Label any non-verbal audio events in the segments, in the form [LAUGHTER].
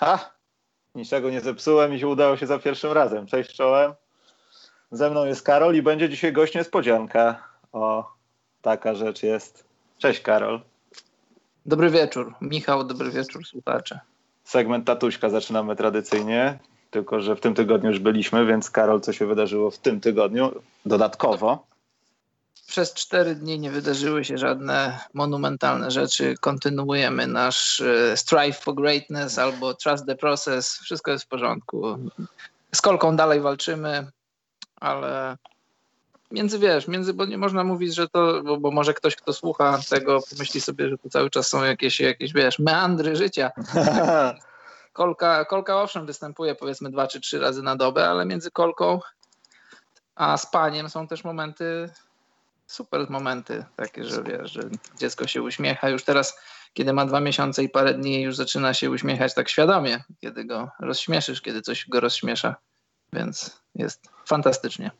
Ha! Niczego nie zepsułem i się udało się za pierwszym razem. Cześć czołem. Ze mną jest Karol i będzie dzisiaj gość niespodzianka. O, taka rzecz jest. Cześć Karol. Dobry wieczór. Michał, dobry wieczór słuchacze. Segment Tatuśka zaczynamy tradycyjnie, tylko że w tym tygodniu już byliśmy, więc Karol, co się wydarzyło w tym tygodniu dodatkowo? Przez cztery dni nie wydarzyły się żadne monumentalne rzeczy. Kontynuujemy nasz e, strive for greatness albo trust the process. Wszystko jest w porządku. Z kolką dalej walczymy, ale między wiesz, między, bo nie można mówić, że to, bo, bo, może ktoś, kto słucha tego, pomyśli sobie, że to cały czas są jakieś, jakieś wiesz, meandry życia. [LAUGHS] Kolka, kolka owszem występuje powiedzmy dwa czy trzy razy na dobę, ale między kolką a spaniem są też momenty, super momenty, takie, że wiesz, że dziecko się uśmiecha już teraz, kiedy ma dwa miesiące i parę dni, już zaczyna się uśmiechać tak świadomie, kiedy go rozśmieszysz, kiedy coś go rozśmiesza, więc jest fantastycznie.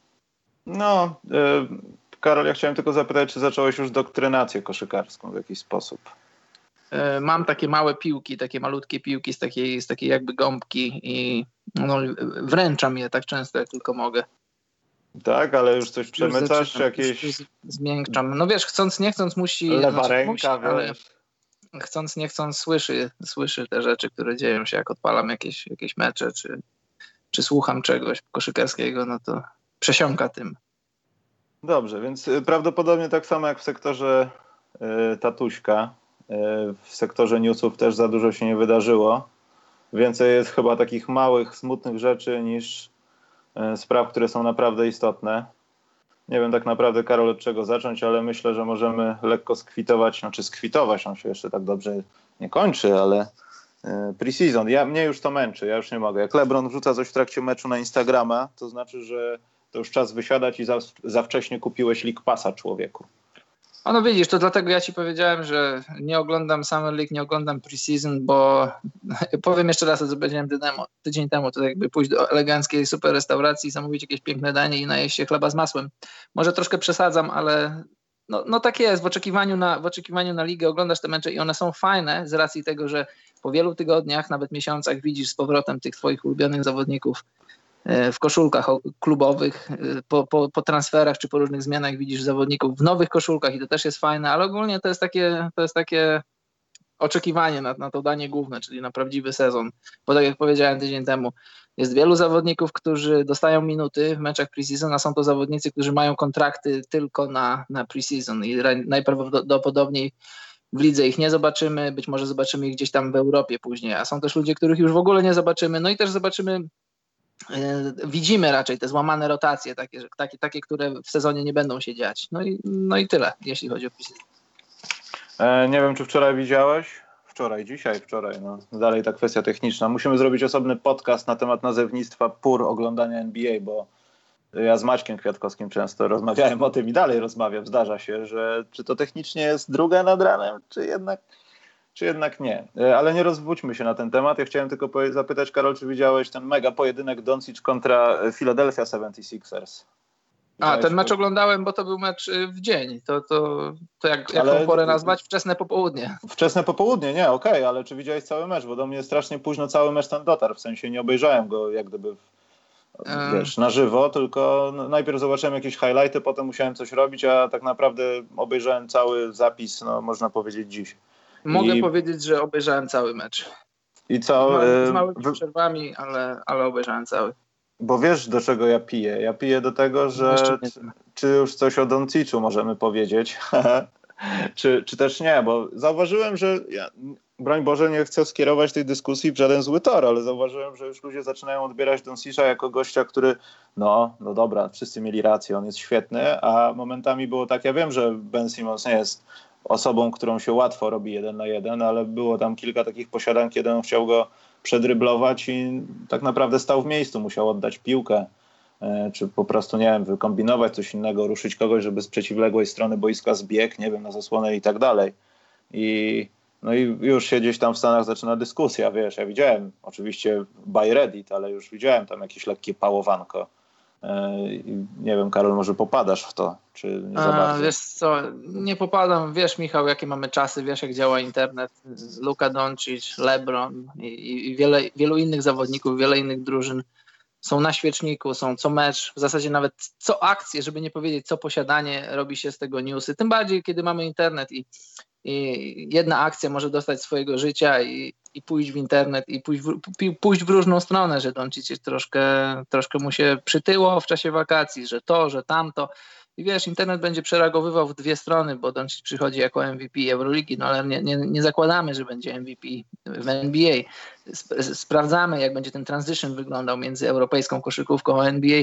No, y, Karol, ja chciałem tylko zapytać, czy zacząłeś już doktrynację koszykarską w jakiś sposób? Y, mam takie małe piłki, takie malutkie piłki z takiej, z takiej jakby gąbki i no, wręczam je tak często, jak tylko mogę. Tak, ale już coś przemycasz, czy jakieś... Zmiękczam. No wiesz, chcąc, nie chcąc musi... Lewa znaczy, ręka, musi, ale chcąc, nie chcąc słyszy, słyszy te rzeczy, które dzieją się, jak odpalam jakieś, jakieś mecze, czy, czy słucham czegoś koszykarskiego, no to przesiąka tym. Dobrze, więc y, prawdopodobnie tak samo jak w sektorze y, tatuśka, y, w sektorze newsów też za dużo się nie wydarzyło. Więcej jest chyba takich małych, smutnych rzeczy niż spraw, które są naprawdę istotne. Nie wiem tak naprawdę, Karol, od czego zacząć, ale myślę, że możemy lekko skwitować, znaczy skwitować, on się jeszcze tak dobrze nie kończy, ale y, preseason. Ja, mnie już to męczy, ja już nie mogę. Jak LeBron wrzuca coś w trakcie meczu na Instagrama, to znaczy, że to już czas wysiadać i za, za wcześnie kupiłeś League Passa człowieku. A no widzisz, to dlatego ja ci powiedziałem, że nie oglądam Summer League, nie oglądam preseason, bo [LAUGHS] powiem jeszcze raz, co powiedziałem tydzień temu, to jakby pójść do eleganckiej super restauracji, zamówić jakieś piękne danie i najeść się chleba z masłem. Może troszkę przesadzam, ale no, no tak jest, w oczekiwaniu, na, w oczekiwaniu na ligę oglądasz te mecze i one są fajne z racji tego, że po wielu tygodniach, nawet miesiącach widzisz z powrotem tych twoich ulubionych zawodników w koszulkach klubowych, e, po, po, po, transferach czy po różnych zmianach widzisz zawodników w nowych koszulkach i to też jest fajne, ale ogólnie to jest takie, to jest takie oczekiwanie na, na to danie główne, czyli na prawdziwy sezon. Bo tak jak powiedziałem tydzień temu, jest wielu zawodników, którzy dostają minuty w meczach preseason, a są to zawodnicy, którzy mają kontrakty tylko na, na preseason i najprawdopodobniej w lidze ich nie zobaczymy, być może zobaczymy ich gdzieś tam w Europie później, a są też ludzie, których już w ogóle nie zobaczymy, no i też zobaczymy E, widzimy raczej te złamane rotacje, takie, takie, takie, które w sezonie nie będą się dziać. No i, no i tyle, jeśli chodzi o preseason. E, nie wiem, czy wczoraj widziałeś? Wczoraj, dzisiaj, wczoraj. No. Dalej ta kwestia techniczna. Musimy zrobić osobny podcast na temat nazewnictwa PUR oglądania NBA, bo ja z Maćkiem Kwiatkowskim często rozmawiałem o tym i dalej rozmawiam. Zdarza się, że czy to technicznie jest druga nad ranem, czy jednak czy jednak nie. E, ale nie rozwódźmy się na ten temat. Ja chciałem tylko zapytać, Karol, czy widziałeś ten mega pojedynek Doncic kontra Philadelphia 76ers? A, ten mecz oglądałem, bo to był mecz y, w dzień. To, to, to jak, jaką ale... porę nazwać? Wczesne popołudnie. Wczesne popołudnie, nie, okej, okay, ale czy widziałeś cały mecz? Bo do mnie strasznie późno cały mecz ten dotarł, w sensie nie obejrzałem go jak gdyby wiesz, na żywo, tylko najpierw zobaczyłem jakieś highlighty, potem musiałem coś robić, a tak naprawdę obejrzałem cały zapis, no można powiedzieć dziś. Mogę I... powiedzieć, że obejrzałem cały mecz. I co? Z, z małymi wy... przerwami, ale, ale obejrzałem cały. Bo wiesz, do czego ja piję? Ja piję do tego, że czy, czy już coś o Donciczu możemy powiedzieć, [LAUGHS] czy, czy też nie, bo zauważyłem, że ja, broń Boże, nie chcę skierować tej dyskusji w żaden zły tor, ale zauważyłem, że już ludzie zaczynają odbierać Doncicza jako gościa, który no, no dobra, wszyscy mieli rację, on jest świetny, a momentami było tak, ja wiem, że Ben Simmons nie jest osobą, którą się łatwo robi jeden na jeden, ale było tam kilka takich posiadań, kiedy on chciał go przedryblować i tak naprawdę stał w miejscu, musiał oddać piłkę, e, czy po prostu, nie wiem, wykombinować coś innego, ruszyć kogoś, żeby z przeciwległej strony boiska zbiegł, nie wiem, na zasłonę i tak dalej. I no i już się gdzieś tam w Stanach zaczyna dyskusja, wiesz, ja widziałem oczywiście by Reddit, ale już widziałem tam jakieś lekkie pałowanko nie wiem, Karol, może popadasz w to, czy nie za bardzo? Wiesz co, nie popadam. Wiesz, Michał, jakie mamy czasy, wiesz, jak działa internet. Luka Doncic, LeBron i, i wiele, wielu innych zawodników, wiele innych drużyn są na świeczniku, są co mecz, w zasadzie nawet co akcję, żeby nie powiedzieć co posiadanie, robi się z tego newsy. Tym bardziej, kiedy mamy internet i, i jedna akcja może dostać swojego życia i, i pójść w internet i pójść w, pójść w różną stronę, że Doncic troszkę, troszkę mu się przytyło w czasie wakacji, że to, że tamto. I wiesz, internet będzie przereagowywał w dwie strony, bo Doncic przychodzi jako MVP Euroligi, no ale nie, nie, nie zakładamy, że będzie MVP w NBA. Sprawdzamy, jak będzie ten transition wyglądał między europejską koszykówką a NBA.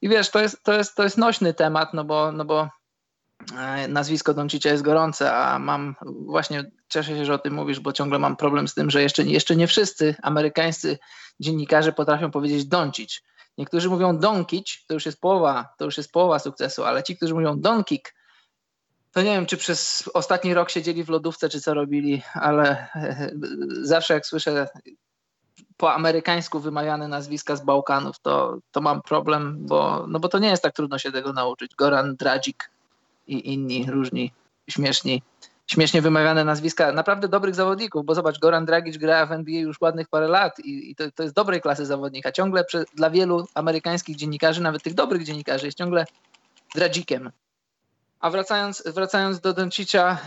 I wiesz, to jest, to jest, to jest nośny temat, no bo, no bo nazwisko Doncicia jest gorące, a mam właśnie, cieszę się, że o tym mówisz, bo ciągle mam problem z tym, że jeszcze, jeszcze nie wszyscy amerykańscy dziennikarze potrafią powiedzieć Doncic. Niektórzy mówią donkić, to już jest połowa, to już jest połowa sukcesu, ale ci, którzy mówią donkik, to nie wiem, czy przez ostatni rok siedzieli w lodówce, czy co robili, ale zawsze jak słyszę po amerykańsku wymawiane nazwiska z Bałkanów, to, to mam problem, bo, no bo to nie jest tak trudno się tego nauczyć. Goran Dragic i inni różni śmieszni śmiesznie wymawiane nazwiska naprawdę dobrych zawodników, bo zobacz, Goran Dragic gra w NBA już ładnych parę lat i, i to, to, jest dobrej klasy zawodnika. Ciągle przy, dla wielu amerykańskich dziennikarzy, nawet tych dobrych dziennikarzy, jest ciągle Dragikiem. A wracając, wracając do Doncicia,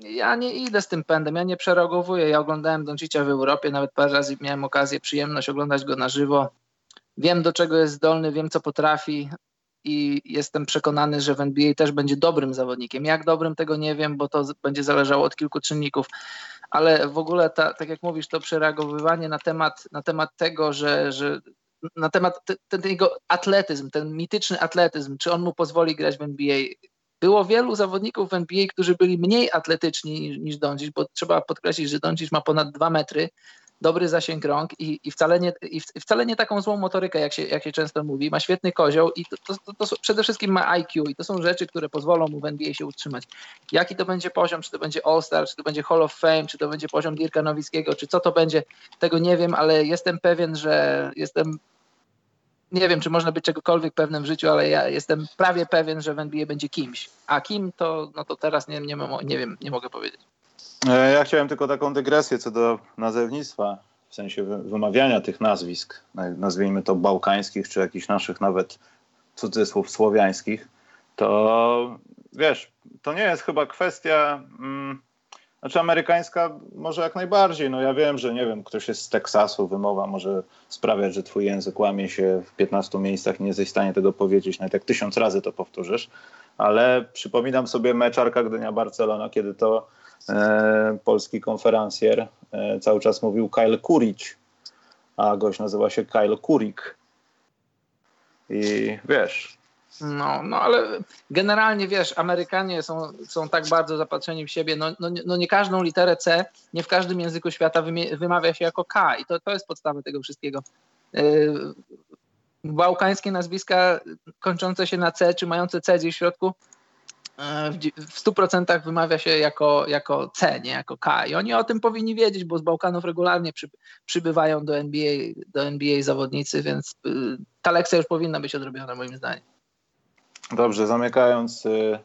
yy, ja nie idę z tym pędem, ja nie przereagowuję. Ja oglądałem Doncicia w Europie, nawet parę razy miałem okazję, przyjemność oglądać go na żywo. Wiem, do czego jest zdolny, wiem, co potrafi i jestem przekonany, że w NBA też będzie dobrym zawodnikiem. Jak dobrym tego nie wiem, bo to będzie zależało od kilku czynników. Ale w ogóle, ta, tak jak mówisz, to przereagowywanie na temat, na temat tego, że, że na temat ten, ten jego atletyzm, ten mityczny atletyzm, czy on mu pozwoli grać w NBA. Było wielu zawodników w NBA, którzy byli mniej atletyczni niż, niż bo trzeba podkreślić, że Doncic ma ponad dwa metry, dobry zasięg rąk i, i, wcale, nie, i wcale nie taką złą motorykę, jak się, jak się często mówi. Ma świetny kozioł i to, to, to, to przede wszystkim ma IQ i to są rzeczy, które pozwolą mu w NBA się utrzymać. Jaki to będzie poziom, czy to będzie All-Star, czy to będzie Hall of Fame, czy to będzie poziom Dirka Nowickiego, czy co to będzie, tego nie wiem, ale jestem pewien, że jestem nie wiem, czy można być czegokolwiek pewnym w życiu, ale ja jestem prawie pewien, że w NBA będzie kimś. A kim to, no to teraz nie, nie, nie wiem, nie mogę powiedzieć. E, ja chciałem tylko taką dygresję co do nazewnictwa, w sensie wymawiania tych nazwisk, nazwijmy to bałkańskich, czy jakichś naszych nawet cudzysłów słowiańskich, to wiesz, to nie jest chyba kwestia, mm, znaczy amerykańska może jak najbardziej, no ja wiem, że nie wiem, ktoś jest z Teksasu, wymowa może sprawiać, że twój język łamie się w 15 miejscach i nie jesteś w stanie tego powiedzieć, nawet jak tysiąc razy to powtórzysz, ale przypominam sobie mecz Arka Gdynia-Barcelona, kiedy to polski konferencjer e, cały czas mówił Kyle Kuric, a gość nazywa się Kyle Kurik. I wiesz. No, no ale generalnie wiesz, Amerykanie są, są tak bardzo zapatrzeni w siebie. No, no, no nie każdą literę C, nie w każdym języku świata wymawia się jako K i to, to jest podstawa tego wszystkiego. Yy, bałkańskie nazwiska kończące się na C, czy mające C gdzieś w środku, w 100% wymawia się jako, jako C, nie jako K. I oni o tym powinni wiedzieć, bo z Bałkanów regularnie przy, przybywają do NBA, do NBA zawodnicy, więc y, ta lekcja już powinna być odrobiona moim zdaniem. Dobrze, zamykając y,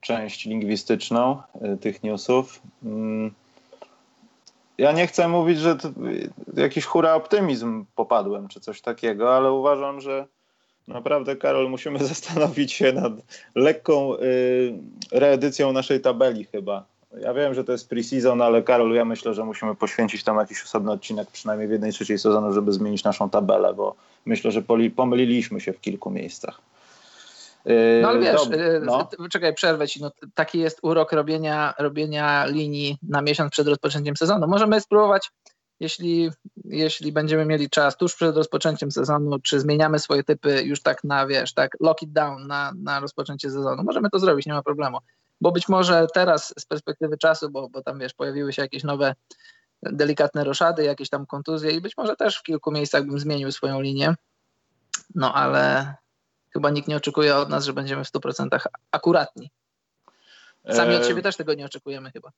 część lingwistyczną y, tych newsów. Mm, ja nie chcę mówić, że jakiś hura optymizm popadłem, czy coś takiego, ale uważam, że Naprawdę, Karol, musimy [LAUGHS] zastanowić się nad lekką y, reedycją naszej tabeli chyba. Ja wiem, że to jest pre-season, ale Karol, ja myślę, że musimy poświęcić tam jakiś osobny odcinek, przynajmniej w jednej trzeciej sezonu, żeby zmienić naszą tabelę, bo myślę, że pomyliliśmy się w kilku miejscach. Y, no ale wiesz, y, no. czekaj, przerwę ci. No, taki jest urok robienia, robienia linii na miesiąc przed rozpoczęciem sezonu. Możemy spróbować jeśli, jeśli będziemy mieli czas tuż przed rozpoczęciem sezonu, czy zmieniamy swoje typy już tak na, wiesz, tak lock it down na, na rozpoczęcie sezonu, możemy to zrobić, nie ma problemu. Bo być może teraz z perspektywy czasu, bo, bo tam, wiesz, pojawiły się jakieś nowe delikatne roszady, jakieś tam kontuzje i być może też w kilku miejscach bym zmienił swoją linię, no ale chyba nikt nie oczekuje od nas, że będziemy w 100% akuratni. Sami od e, siebie też tego nie oczekujemy chyba.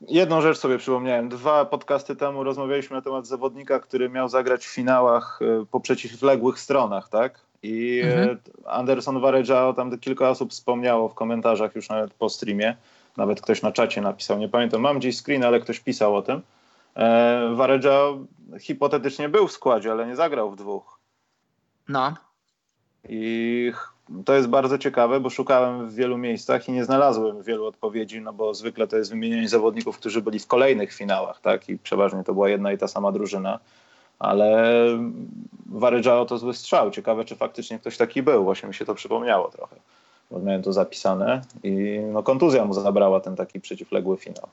Jedną rzecz sobie przypomniałem. Dwa podcasty temu rozmawialiśmy na temat zawodnika, który miał zagrać w finałach e, po przeciwległych stronach, tak? i mhm. Anderson Varejao, tam kilka osób wspomniało w komentarzach już nawet po streamie, nawet ktoś na czacie napisał, nie pamiętam, mam gdzieś screen, ale ktoś pisał o tym. E, Varejao hipotetycznie był w składzie, ale nie zagrał w dwóch. No. I to jest bardzo ciekawe, bo szukałem w wielu miejscach i nie znalazłem wielu odpowiedzi, no bo zwykle to jest wymienienie zawodników, którzy byli w kolejnych finałach, tak? I przeważnie to była jedna i ta sama drużyna. Ale Varejao to zły strzał. Ciekawe, czy faktycznie ktoś taki był. Właśnie mi się to przypomniało trochę. Bo miałem to zapisane i no, kontuzja mu zabrała ten taki przeciwległy finał.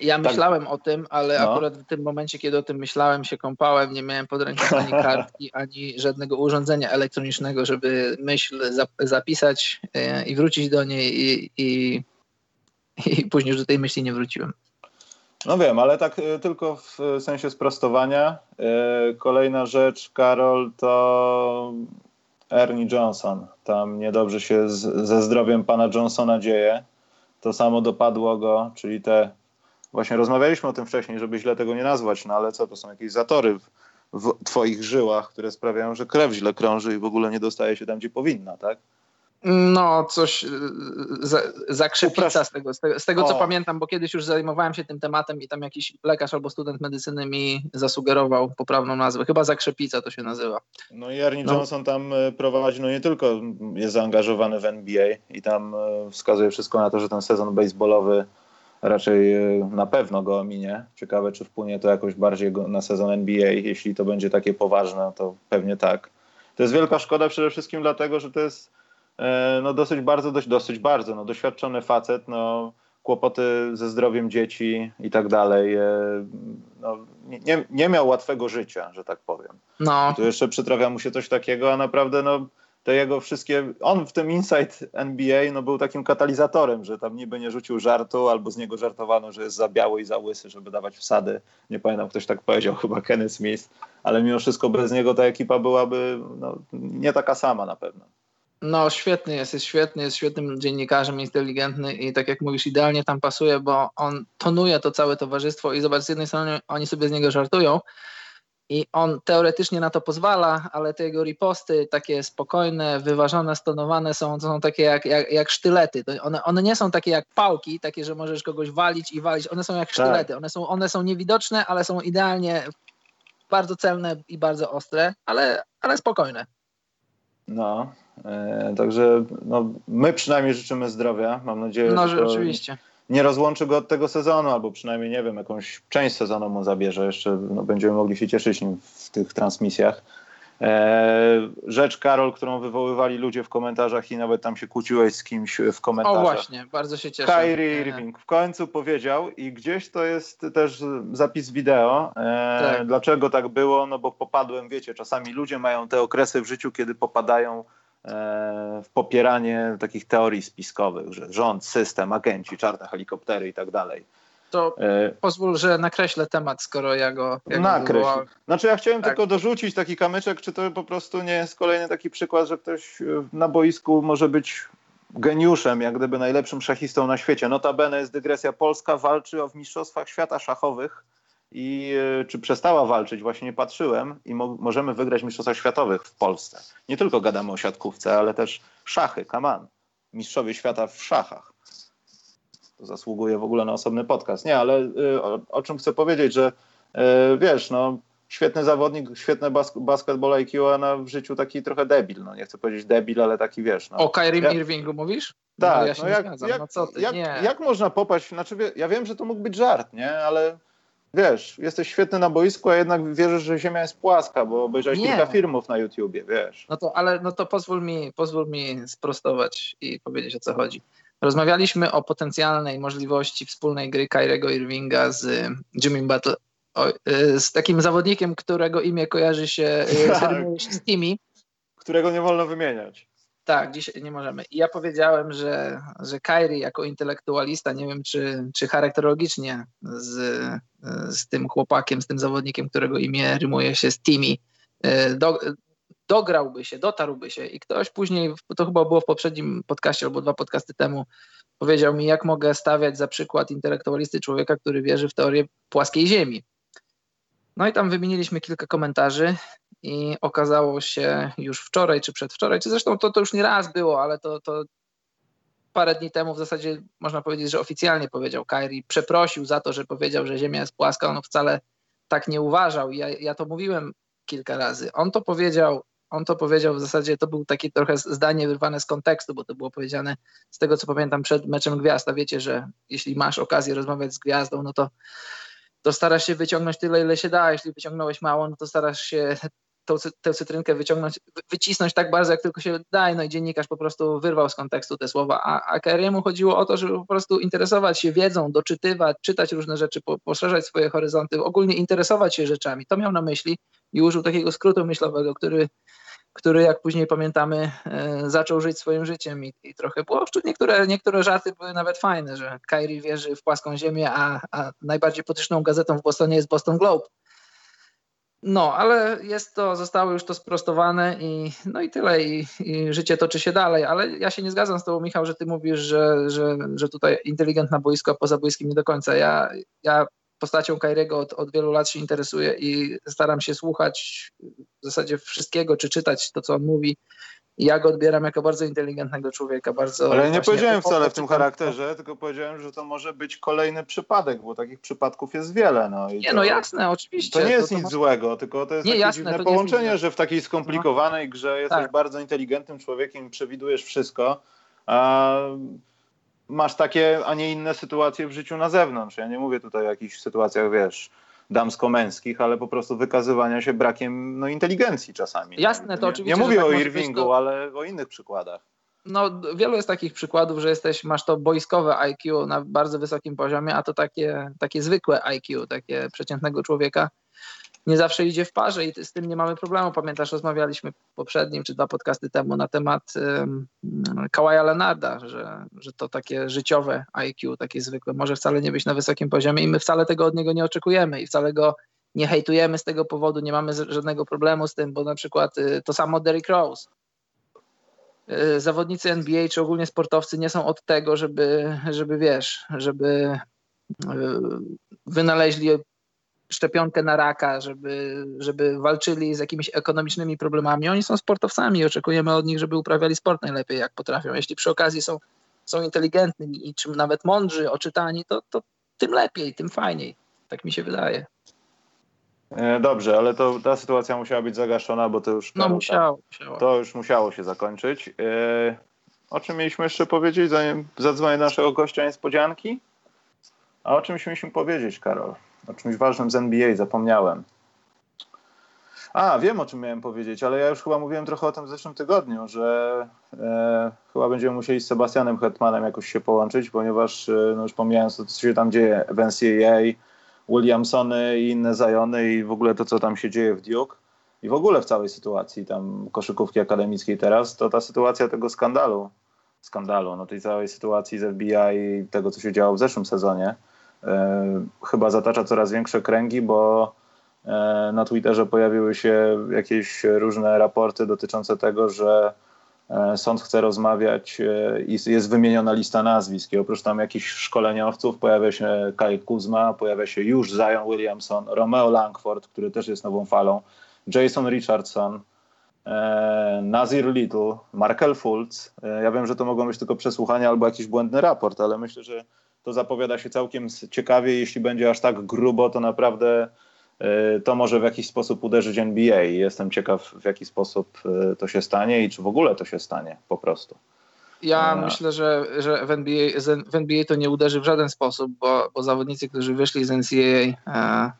Ja tak. myślałem tak. o tym, ale no. akurat w tym momencie, kiedy o tym myślałem, się kąpałem, nie miałem pod ręką ani [LAUGHS] kartki, ani żadnego urządzenia elektronicznego, żeby myśl zapisać e, i wrócić do niej i, i, i później już do tej myśli nie wróciłem. No wiem, ale tak e, tylko w sensie sprostowania. E, kolejna rzecz, Karol, to Ernie Johnson. Tam niedobrze się z, ze zdrowiem pana Johnsona dzieje. To samo dopadło go, czyli te Właśnie rozmawialiśmy o tym wcześniej, żeby źle tego nie nazwać, no ale co, to są jakieś zatory w, w twoich żyłach, które sprawiają, że krew źle krąży i w ogóle nie dostaje się tam, gdzie powinna, tak? No, coś y, za, zakrzepica z tego, z tego, z tego co pamiętam, bo kiedyś już zajmowałem się tym tematem i tam jakiś lekarz albo student medycyny mi zasugerował poprawną nazwę. Chyba zakrzepica to się nazywa. No i Ernie no. Johnson tam y, prowadzi, no nie tylko jest zaangażowany w NBA i tam y, wskazuje wszystko na to, że ten sezon baseballowy raczej e, na pewno go ominie. Ciekawe, czy wpłynie to jakoś bardziej na sezon NBA. Jeśli to będzie takie poważne, to pewnie tak. To jest wielka szkoda przede wszystkim dlatego, że to jest e, no, dosyć bardzo, dość, dosyć bardzo no, doświadczony facet, no, kłopoty ze zdrowiem dzieci i tak dalej. E, no, nie, nie miał łatwego życia, że tak powiem. No. I tu jeszcze przytrafia mu się coś takiego, a naprawdę no, te jego wszystkie, on w tym Inside NBA no, był takim katalizatorem, że tam niby nie rzucił żartu, albo z niego żartowano, że jest za biały i za łysy, żeby dawać wsady. Nie pamiętam, ktoś tak powiedział, [LAUGHS] chyba Kenny Smith, ale mimo wszystko bez niego ta ekipa byłaby no, nie taka sama na pewno. No, świetny jest, jest świetny, jest świetnym dziennikarzem, inteligentny i tak jak mówisz, idealnie tam pasuje, bo on tonuje to całe towarzystwo i zobacz, z jednej strony oni sobie z niego żartują, i on teoretycznie na to pozwala, ale te jego riposty takie spokojne, wyważone, stonowane są, są takie jak, jak, jak sztylety. One, one nie są takie jak pałki, takie, że możesz kogoś walić i walić. One są jak tak. sztylety. One są, one są niewidoczne, ale są idealnie bardzo celne i bardzo ostre, ale, ale spokojne. No, e, także no, my przynajmniej życzymy zdrowia. Mam nadzieję, no, że. No, rzeczywiście nie rozłączy go od tego sezonu, albo przynajmniej, nie wiem, jakąś część sezonu mu zabierze. Jeszcze no, będziemy mogli się cieszyć nim w tych transmisjach. Eee, rzecz, Karol, którą wywoływali ludzie w komentarzach i nawet tam się kłóciłeś z kimś w komentarzach. O właśnie, bardzo się cieszę. Kyrie Irving w końcu powiedział i gdzieś to jest też zapis wideo. Eee, tak. Dlaczego tak było? No bo popadłem, wiecie, czasami ludzie mają te okresy w życiu, kiedy popadają w popieranie takich teorii spiskowych, że rząd, system, agenci, czarne helikoptery i tak dalej. To e... pozwól, że nakreślę temat, skoro ja go. Ja Nakreśl. Znaczy, ja chciałem tak. tylko dorzucić taki kamyczek, czy to po prostu nie jest kolejny taki przykład, że ktoś na boisku może być geniuszem, jak gdyby najlepszym szachistą na świecie. Notabene jest dygresja Polska, walczy o w Mistrzostwach Świata Szachowych i e, czy przestała walczyć, właśnie nie patrzyłem i mo możemy wygrać Mistrzostwa Światowych w Polsce. Nie tylko gadamy o siatkówce, ale też szachy, kaman. Mistrzowie świata w szachach. To zasługuje w ogóle na osobny podcast. Nie, ale y, o, o, czym chcę powiedzieć, że y, wiesz, no świetny zawodnik, świetne bas basketball IQ, a na w życiu taki trochę debil. No nie chcę powiedzieć debil, ale taki wiesz. No. O Kyrie ja... Irvingu mówisz? Tak, no, ja no jak, jak, no jak, jak, można popaść, znaczy ja wiem, że to mógł być żart, nie, ale wiesz, jesteś świetny na boisku, a jednak wierzysz, że Ziemia jest płaska, bo obejrzałeś nie. kilka filmów na YouTubie, wiesz. No to, ale no to pozwól mi, pozwól mi sprostować i powiedzieć o co chodzi. Rozmawialiśmy o potencjalnej możliwości wspólnej gry Kyriego Irvinga z Jimmy Butler, y, z takim zawodnikiem, którego imię kojarzy się y, tak. z Timmy. Którego nie wolno wymieniać. Tak, dzisiaj nie możemy. I ja powiedziałem, że, że Kyrie jako intelektualista, nie wiem czy, czy charakterologicznie z, z tym chłopakiem, z tym zawodnikiem, którego imię rymuje się z Timmy, e, do, dograłby się, dotarłby się i ktoś później, to chyba było w poprzednim podcaście albo dwa podcasty temu, powiedział mi, jak mogę stawiać za przykład intelektualisty człowieka, który wierzy w teorię płaskiej ziemi. No i tam wymieniliśmy kilka komentarzy i okazało się już wczoraj czy przedwczoraj, czy zresztą to, to już nie raz było, ale to, to parę dni temu w zasadzie można powiedzieć, że oficjalnie powiedział Kyrie, przeprosił za to, że powiedział, że Ziemia jest płaska, on wcale tak nie uważał. Ja, ja to mówiłem kilka razy. On to powiedział, on to powiedział w zasadzie, to był takie trochę zdanie wyrwane z kontekstu, bo to było powiedziane z tego, co pamiętam przed meczem Gwiazd. Wiecie, że jeśli masz okazję rozmawiać z Gwiazdą, no to to starasz się wyciągnąć tyle, ile się da. Jeśli wyciągnąłeś mało, no to starasz się tą, tę cytrynkę wyciągnąć, wycisnąć tak bardzo, jak tylko się da. No i dziennikarz po prostu wyrwał z kontekstu te słowa. A, a chodziło o to, żeby po prostu interesować się wiedzą, doczytywać, czytać różne rzeczy, po, poszerzać swoje horyzonty, ogólnie interesować się rzeczami. To miał na myśli i użył takiego skrótu myślowego, który który jak później pamiętamy e, zaczął żyć swoim życiem i, i trochę było. Niektóre, niektóre żarty były nawet fajne, że Kyrie wierzy w płaską ziemię, a, a najbardziej potyczną gazetą w Bostonie jest Boston Globe. No, ale jest to, zostało już to sprostowane i no i tyle, i, i, życie toczy się dalej. Ale ja się nie zgadzam z tobą, Michał, że ty mówisz, że, że, że tutaj inteligent boisko, a poza boiskiem nie do końca. Ja, ja postacią Kairiego od, od wielu lat się interesuję i staram się słuchać w zasadzie wszystkiego, czy czytać to, co on mówi. Ja go odbieram jako bardzo inteligentnego człowieka, bardzo. Ale nie powiedziałem wcale w tym charakterze, tylko powiedziałem, że to może być kolejny przypadek, bo takich przypadków jest wiele. No, nie, to, no jasne, oczywiście. To nie jest to, to nic złego, tylko to jest nie, takie jasne, dziwne połączenie, że w takiej skomplikowanej grze jesteś tak. bardzo inteligentnym człowiekiem, przewidujesz wszystko. A masz takie, a nie inne sytuacje w życiu na zewnątrz. Ja nie mówię tutaj o jakichś sytuacjach, wiesz, damsko-męskich, ale po prostu wykazywania się brakiem no, inteligencji czasami. Jasne, to nie, oczywiście. Nie mówię tak o Irvingu, to... ale o innych przykładach. No, wielu jest takich przykładów, że jesteś, masz to boiskowe IQ na bardzo wysokim poziomie, a to takie, takie zwykłe IQ, takie przeciętnego człowieka, nie zawsze idzie w parze i z tym nie mamy problemu. Pamiętasz, rozmawialiśmy poprzednim czy dwa podcasty temu na temat um, Kawaja Lenarda, że, że to takie życiowe IQ, takie zwykłe, może wcale nie być na wysokim poziomie i my wcale tego od niego nie oczekujemy i wcale go nie hejtujemy z tego powodu, nie mamy żadnego problemu z tym, bo na przykład y, to samo Derrick Rose. Y, zawodnicy NBA czy ogólnie sportowcy nie są od tego, żeby, żeby wiesz, żeby y, wynaleźli szczepionkę na raka, żeby, żeby walczyli z jakimiś ekonomicznymi problemami. Oni są sportowcami i oczekujemy od nich, żeby uprawiali sport najlepiej, jak potrafią. Jeśli przy okazji są, są inteligentni i czym nawet mądrzy, oczytani, to, to tym lepiej, tym fajniej. Tak mi się wydaje. E, dobrze, ale to ta sytuacja musiała być zagaszona, bo to już. No musiało, musiało. To już musiało się zakończyć. E, o czym mieliśmy jeszcze powiedzieć, zanim zadzwonię naszego gościa niespodzianki? A o czymś mieliśmy powiedzieć, Karol? O czymś ważnym z NBA zapomniałem. A, wiem o czym miałem powiedzieć, ale ja już chyba mówiłem trochę o tym w zeszłym tygodniu, że e, chyba będziemy musieli z Sebastianem Hetmanem jakoś się połączyć, ponieważ, e, no już pomijając to, co się tam dzieje w NCAA, Williamsony i inne Zajony i w ogóle to, co tam się dzieje w Duke i w ogóle w całej sytuacji tam koszykówki akademickiej teraz, to ta sytuacja tego skandalu, skandalu, no tej całej sytuacji z FBI i tego, co się działo w zeszłym sezonie, chyba zatacza coraz większe kręgi, bo e, na Twitterze pojawiły się jakieś różne raporty dotyczące tego, że e, sąd chce rozmawiać i jest wymieniona lista nazwisk i oprócz tam jakichś szkoleniowców pojawia się Kyle Kuzma, pojawia się już Zion Williamson, Romeo Langford, który też jest nową falą, Jason Richardson, Nazir Little, Markel Fultz. Ja wiem, że to mogą być tylko przesłuchania albo jakiś błędny raport, ale myślę, że to zapowiada się całkiem ciekawie. Jeśli będzie aż tak grubo, to naprawdę e, to może w jakiś sposób uderzyć NBA. Jestem ciekaw, w jaki sposób e, to się stanie i czy w ogóle to się stanie po prostu. Ja e, myślę, że, że w, NBA, w NBA to nie uderzy w żaden sposób, bo, bo zawodnicy, którzy wyszli z NCAA,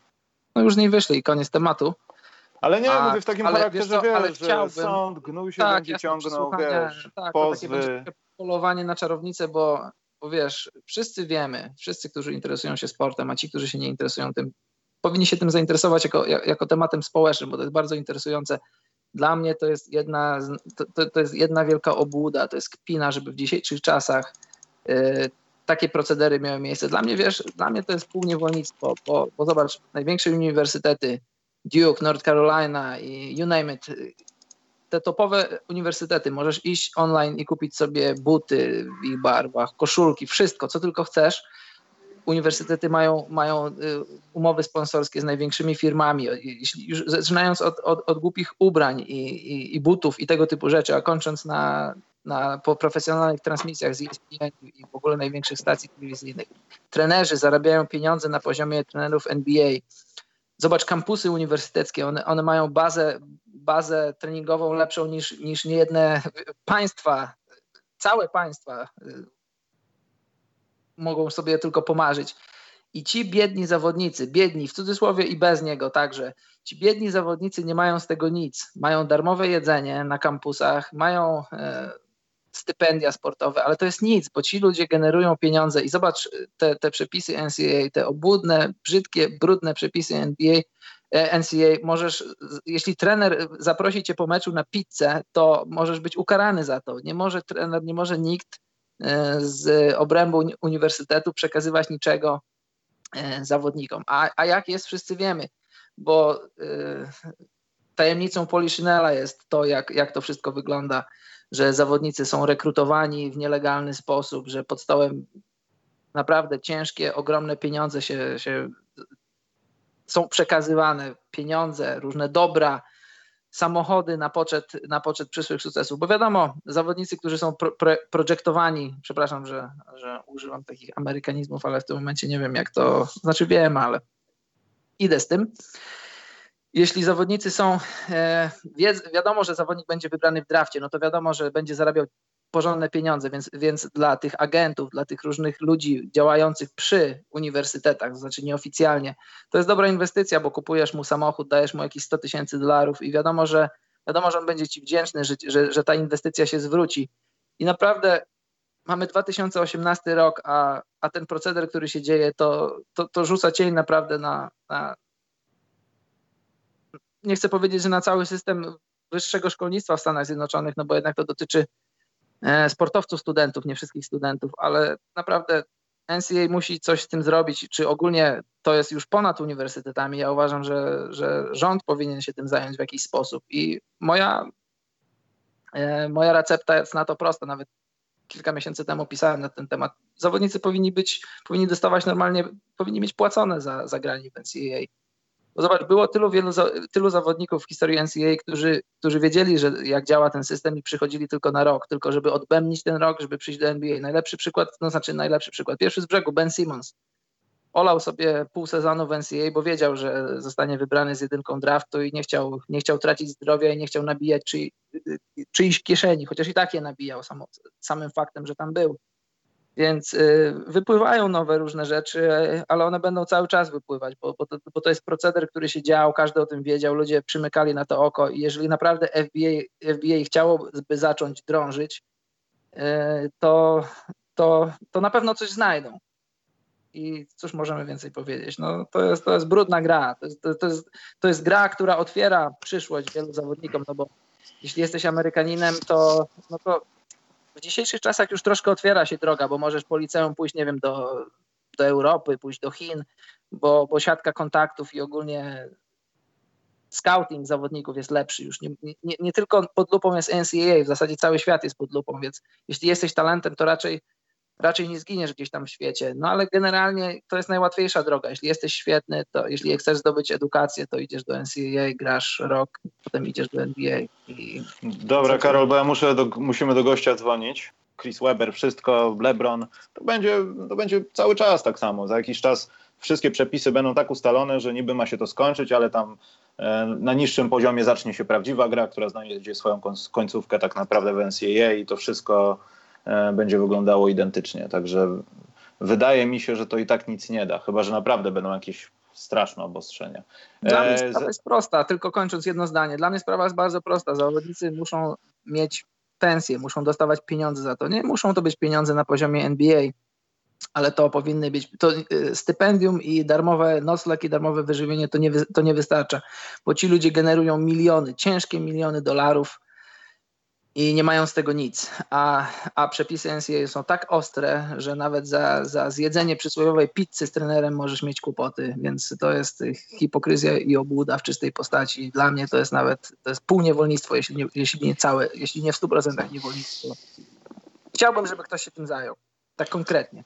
no już nie wyszli i koniec tematu. Ale nie, A, mówię w takim charakterze, co, wiesz, ale chciałbym, że sąd gnój się tak, będzie ciągnął, wiesz, tak, pozwy. To takie polowanie na czarownicę, bo bo wiesz, wszyscy wiemy, wszyscy, którzy interesują się sportem, a ci, którzy się nie interesują tym, powinni się tym zainteresować jako, jako tematem społecznym, bo to jest bardzo interesujące. Dla mnie to jest jedna, to, to jest jedna wielka obłuda, to jest kpina, żeby w dzisiejszych czasach y, takie procedery miały miejsce. Dla mnie, wiesz, dla mnie to jest półniewolnictwo, bo, bo zobacz, największe uniwersytety, Duke, North Carolina i you name it, te topowe uniwersytety, możesz iść online i kupić sobie buty w ich barwach, koszulki, wszystko, co tylko chcesz. uniwersytety mają, mają y, umowy sponsorskie z największymi firmami, jeśli, zaczynając od, od, od głupich ubrań i, i, i, butów i tego typu rzeczy, a kończąc na, na po profesjonalnych transmisjach z ESPN i w ogóle największych stacji telewizyjnych. Trenerzy zarabiają pieniądze na poziomie trenerów NBA. Zobacz kampusy uniwersyteckie, one, one mają bazę, bazę treningową lepszą niż, niż niejedne państwa, całe państwa y, mogą sobie tylko pomarzyć. I ci biedni zawodnicy, biedni w cudzysłowie i bez niego także, ci biedni zawodnicy nie mają z tego nic. Mają darmowe jedzenie na kampusach, mają e, stypendia sportowe, ale to jest nic, bo ci ludzie generują pieniądze i zobacz te, te przepisy NCAA, te obłudne, brzydkie, brudne przepisy NBA, NCAA, możesz, jeśli trener zaprosi cię po meczu na pizzę, to możesz być ukarany za to. Nie może trener, nie może nikt e, z obrębu uniwersytetu przekazywać niczego e, zawodnikom. A, a jak jest, wszyscy wiemy, bo tajemnicą Poliszynela jest to, jak, jak to wszystko wygląda że zawodnicy są rekrutowani w nielegalny sposób, że pod stołem naprawdę ciężkie, ogromne pieniądze się, się są przekazywane, pieniądze, różne dobra, samochody na poczet, na poczet przyszłych sukcesów. Bo wiadomo, zawodnicy, którzy są pro, pro, projektowani, przepraszam, że, że używam takich amerykanizmów, ale w tym momencie nie wiem, jak to, znaczy wiem, ale idę z tym jeśli zawodnicy są, e, wiadomo, że zawodnik będzie wybrany w drafcie, no to wiadomo, że będzie zarabiał porządne pieniądze, więc, więc dla tych agentów, dla tych różnych ludzi działających przy uniwersytetach, to znaczy nieoficjalnie, to jest dobra inwestycja, bo kupujesz mu samochód, dajesz mu jakieś 100 tysięcy dolarów i wiadomo, że wiadomo, że on będzie ci wdzięczny, że, że, że ta inwestycja się zwróci. I naprawdę mamy 2018 rok, a, a ten proceder, który się dzieje, to, to, to rzuca cień naprawdę na, na, nie chcę powiedzieć, że na cały system wyższego szkolnictwa w Stanach Zjednoczonych, no bo jednak to dotyczy sportowców, studentów, nie wszystkich studentów, ale naprawdę NCAA musi coś z tym zrobić, czy ogólnie to jest już ponad uniwersytetami. Ja uważam, że, że rząd powinien się tym zająć w jakiś sposób. I moja, e, moja recepta jest na to prosta. Nawet kilka miesięcy temu pisałem na ten temat. Zawodnicy powinni być, powinni dostawać normalnie, powinni mieć płacone za, za granie w NCAA. Bo zobacz, było tylu, wielu, tylu zawodników w historii NCAA, którzy, którzy wiedzieli, że jak działa ten system i przychodzili tylko na rok, tylko żeby odbębnić ten rok, żeby przyjść do NBA. Najlepszy przykład, no znaczy najlepszy przykład, pierwszy z brzegu, Ben Simmons. Olał sobie pół sezonu w NCAA, bo wiedział, że zostanie wybrany z jedynką draftu i nie chciał, nie chciał tracić zdrowia i nie chciał nabijać czyj, czyjś kieszeni, chociaż i tak je nabijał samo, samym faktem, że tam był. Więc y, wypływają nowe różne rzeczy, ale one będą cały czas wypływać, bo, bo, to, bo to jest proceder, który się dział, każdy o tym wiedział, ludzie przymykali na to oko i jeżeli naprawdę FBI, FBI chciałoby zacząć drążyć, y, to, to, to na pewno coś znajdą. I cóż możemy więcej powiedzieć? No, to, jest, to jest brudna gra. To jest, to, jest, to jest gra, która otwiera przyszłość wielu zawodnikom, no bo jeśli jesteś Amerykaninem, to, no to w dzisiejszych czasach już troszkę otwiera się droga, bo możesz po liceum pójść, nie wiem, do, do Europy, pójść do Chin, bo, bo siatka kontaktów i ogólnie scouting zawodników jest lepszy już. Nie, nie, nie, tylko pod lupą jest NCAA, w zasadzie cały świat jest pod lupą, więc jeśli jesteś talentem, to raczej raczej nie zginiesz gdzieś tam w świecie. No ale generalnie to jest najłatwiejsza droga. Jeśli jesteś świetny, to jeśli chcesz zdobyć edukację, to idziesz do NCAA, grasz rok, potem idziesz do NBA. I... Dobra, Karol, bo ja muszę do, musimy do gościa dzwonić. Chris Webber, wszystko, LeBron, to będzie, to będzie cały czas tak samo. Za jakiś czas wszystkie przepisy będą tak ustalone, że niby ma się to skończyć, ale tam e, na niższym poziomie zacznie się prawdziwa gra, która znajdzie swoją końcówkę tak naprawdę w NCAA i to wszystko będzie wyglądało identycznie. Także wydaje mi się, że to i tak nic nie da, chyba że naprawdę będą jakieś straszne obostrzenia. Dla mnie e, sprawa jest prosta, tylko kończąc jedno zdanie. Dla mnie sprawa jest bardzo prosta. Zawodnicy muszą mieć pensję, muszą dostawać pieniądze za to. Nie muszą to być pieniądze na poziomie NBA, ale to powinny być to e, stypendium i darmowe nocleg i darmowe wyżywienie to nie, to nie wystarcza, bo ci ludzie generują miliony, ciężkie miliony dolarów i nie mają z tego nic. A, a przepisy NCAA są tak ostre, że nawet za, za zjedzenie przysłowiowej pizzy z trenerem możesz mieć kłopoty, więc to jest hipokryzja i obłuda w czystej postaci. Dla mnie to jest nawet to jest półniewolnictwo, jeśli nie, jeśli nie całe, jeśli nie w 100% niewolnictwo. Chciałbym, żeby ktoś się tym zajął. Tak konkretnie.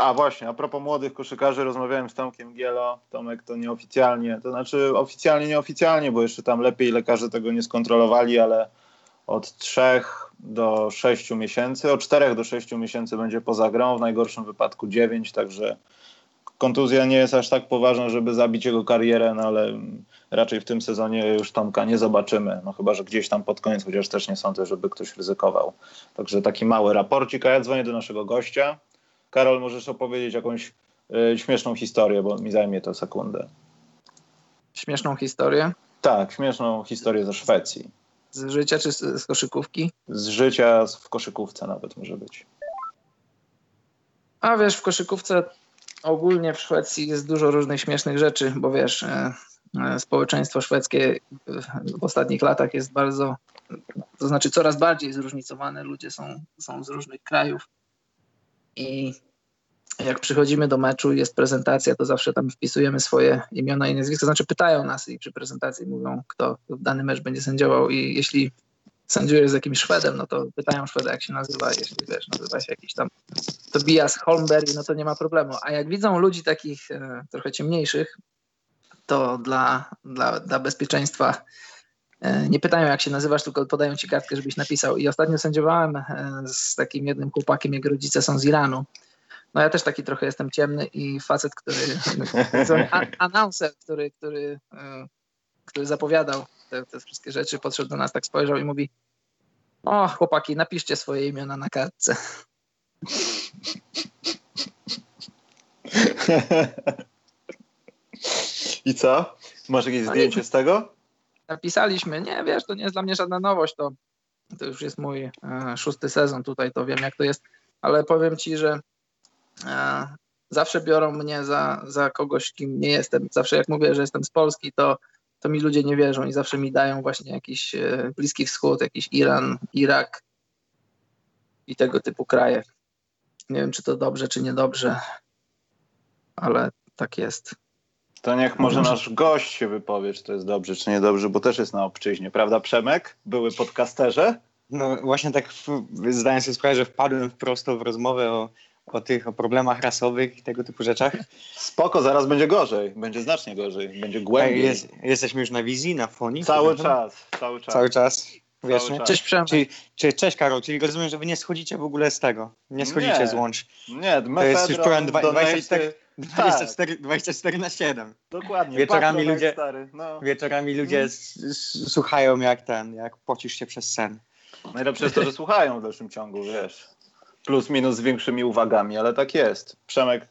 A właśnie, a propos młodych koszykarzy, rozmawiałem z Tomkiem Gielo. Tomek to nieoficjalnie, to znaczy oficjalnie, nieoficjalnie, bo jeszcze tam lepiej lekarze tego nie skontrolowali, ale od 3 do 6 miesięcy, od 4 do 6 miesięcy będzie poza grą, w najgorszym wypadku 9, także kontuzja nie jest aż tak poważna, żeby zabić jego karierę, no ale raczej w tym sezonie już Tomka nie zobaczymy, no chyba, że gdzieś tam pod koniec, chociaż też nie sądzę, żeby ktoś ryzykował. Także taki mały raporcik, a ja dzwonię do naszego gościa. Karol, możesz opowiedzieć jakąś y, śmieszną historię, bo mi zajmie to sekundę. Śmieszną historię? Tak, śmieszną historię ze Szwecji. Z życia czy z, z koszykówki? Z życia w koszykówce nawet może być. A wiesz, w koszykówce ogólnie w Szwecji jest dużo różnych śmiesznych rzeczy, bo wiesz, e, e, społeczeństwo szwedzkie w ostatnich latach jest bardzo, to znaczy coraz bardziej zróżnicowane. Ludzie są, są z różnych krajów i jak przychodzimy do meczu i jest prezentacja, to zawsze tam wpisujemy swoje imiona i nazwiska. Znaczy pytają nas i przy prezentacji mówią, kto w dany mecz będzie sędziował i jeśli sędziujesz z jakimś Szwedem, no to pytają Szweda, jak się nazywa. Jeśli wiesz, nazywa się jakiś tam Tobias Holmberg, no to nie ma problemu. A jak widzą ludzi takich e, trochę ciemniejszych, to dla, dla, dla bezpieczeństwa e, nie pytają, jak się nazywasz, tylko podają ci kartkę, żebyś napisał. I ostatnio sędziowałem e, z takim jednym chłopakiem, jego rodzice są z Iranu. No ja też taki trochę jestem ciemny i facet, który, [LAUGHS] announcer, który, który, e, który zapowiadał te, te wszystkie rzeczy, podszedł do nas, tak spojrzał i mówi o chłopaki, napiszcie swoje imiona na kartce. [LAUGHS] I co? Masz jakieś no zdjęcie z tego? Napisaliśmy, nie wiesz, to nie jest dla mnie żadna nowość, to, to już jest mój e, szósty sezon tutaj, to wiem jak to jest, ale powiem ci, że zawsze biorą mnie za, za kogoś, kim nie jestem. Zawsze jak mówię, że jestem z Polski, to, to mi ludzie nie wierzą i zawsze mi dają właśnie jakiś e, Bliski Wschód, jakiś Iran, Irak i tego typu kraje. Nie wiem, czy to dobrze, czy niedobrze, ale tak jest. To niech może nasz gość się wypowie, czy to jest dobrze, czy niedobrze, bo też jest na obczyźnie, prawda Przemek? Były podcasterze? No właśnie tak zdaję sobie sprawę, że wpadłem prosto w rozmowę o, o tych o problemach rasowych i tego typu rzeczach. Spoko, zaraz będzie gorzej, będzie znacznie gorzej, będzie głębiej. Jest, jesteśmy już na wizji, na fonie? Cały czas, cały czas. Cały czas. Wiesz, Cały czas. Cześć Przemek. Czyli, czyli, cześć Karol, czyli rozumiem, że wy nie schodzicie w ogóle z tego. Nie schodzicie Nie. z łącz. Nie, To jest już donaty, 24, 24, 24 na 7. Dokładnie. Wieczorami ludzie- Stary. No. Wieczorami ludzie s- słuchają jak ten, jak pocisz się przez sen. Najlepsze jest to, że słuchają w dalszym ciągu, wiesz. Plus minus z większymi uwagami, ale tak jest. Przemek,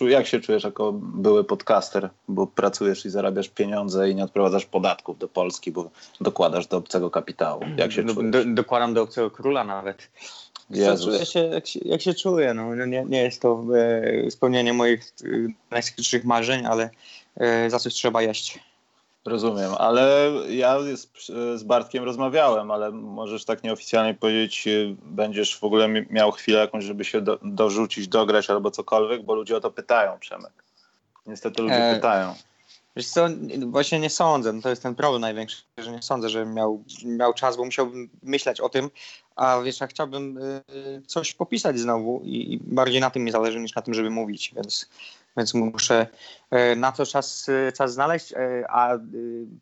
y, jak się czujesz jako były podcaster? Bo pracujesz i zarabiasz pieniądze i nie odprowadzasz podatków do Polski, bo dokładasz do obcego kapitału. Jak się do, czujesz? do, dokładam do obcego króla nawet. Co, Jezus. czuję się, jak, się, jak się czuję. No, no nie, nie jest to e, spełnienie moich e, najskrytszych marzeń, ale e, za coś trzeba jeść. Rozumiem, ale ja z, Bartkiem rozmawiałem, ale możesz tak nieoficjalnie powiedzieć, y, będziesz w ogóle mi- miał chwilę jakąś, żeby się do, dorzucić, dograć albo cokolwiek, bo ludzie o to pytają, Przemek. Niestety ludzie E, pytają. Wiesz co, właśnie nie sądzę, no to jest ten problem największy, że nie sądzę, że miał, miał czas, bo musiałbym myśleć o tym, a wiesz, ja chciałbym y, coś popisać znowu i, i bardziej na tym mi zależy niż na tym, żeby mówić, więc, więc muszę y, na to czas, y, czas znaleźć, y, a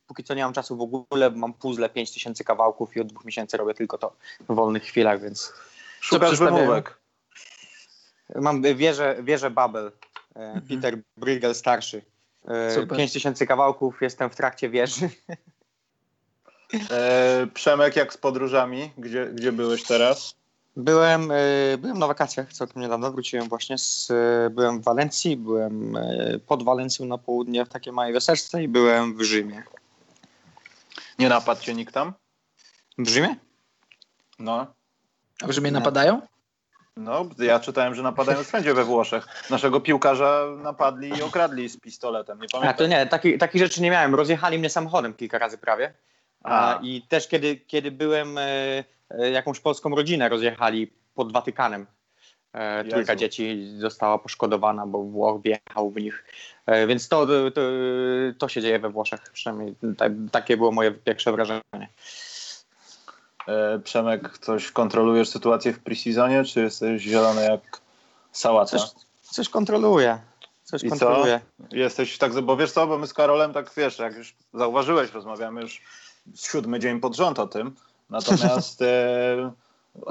póki co nie mam czasu w ogóle, mam puzzle 5000 kawałków i od dwóch miesięcy robię tylko to w wolnych chwilach, więc Szukasz wymówek. mam wieżę, wieżę Babel, Mhm. Peter Bruegel starszy. Super. 5000 kawałków, jestem w trakcie wieży. E, Przemek, jak z podróżami? Gdzie, gdzie byłeś teraz? Byłem, y, byłem na wakacjach całkiem niedawno, wróciłem właśnie z, y, byłem w Walencji, byłem y, pod Walencją na południe w takiej małej wioseczce i byłem w Rzymie. Nie napadł cię nikt tam? W Rzymie? No. A w Rzymie napadają? No, ja czytałem, że napadają [LAUGHS] wszędzie we Włoszech. Naszego piłkarza napadli i okradli z pistoletem. Nie A pamiętam. to nie, taki, takich rzeczy nie miałem. Rozjechali mnie samochodem kilka razy prawie. A, A. I też kiedy, kiedy byłem, e, e, jakąś polską rodzinę rozjechali pod Watykanem. E, trójka dzieci została poszkodowana, bo Włoch wjechał w nich. E, więc to, to, to się dzieje we Włoszech. Przynajmniej ta, takie było moje pierwsze wrażenie. E, Przemek, coś kontrolujesz sytuację w preseasonie, czy jesteś zielony jak Sałata. Coś, coś kontroluje. Coś I kontroluje. co? Jesteś tak, bo wiesz co, bo my z Karolem tak, wiesz, jak już zauważyłeś, rozmawiamy już siódmy dzień pod rząd o tym, natomiast e,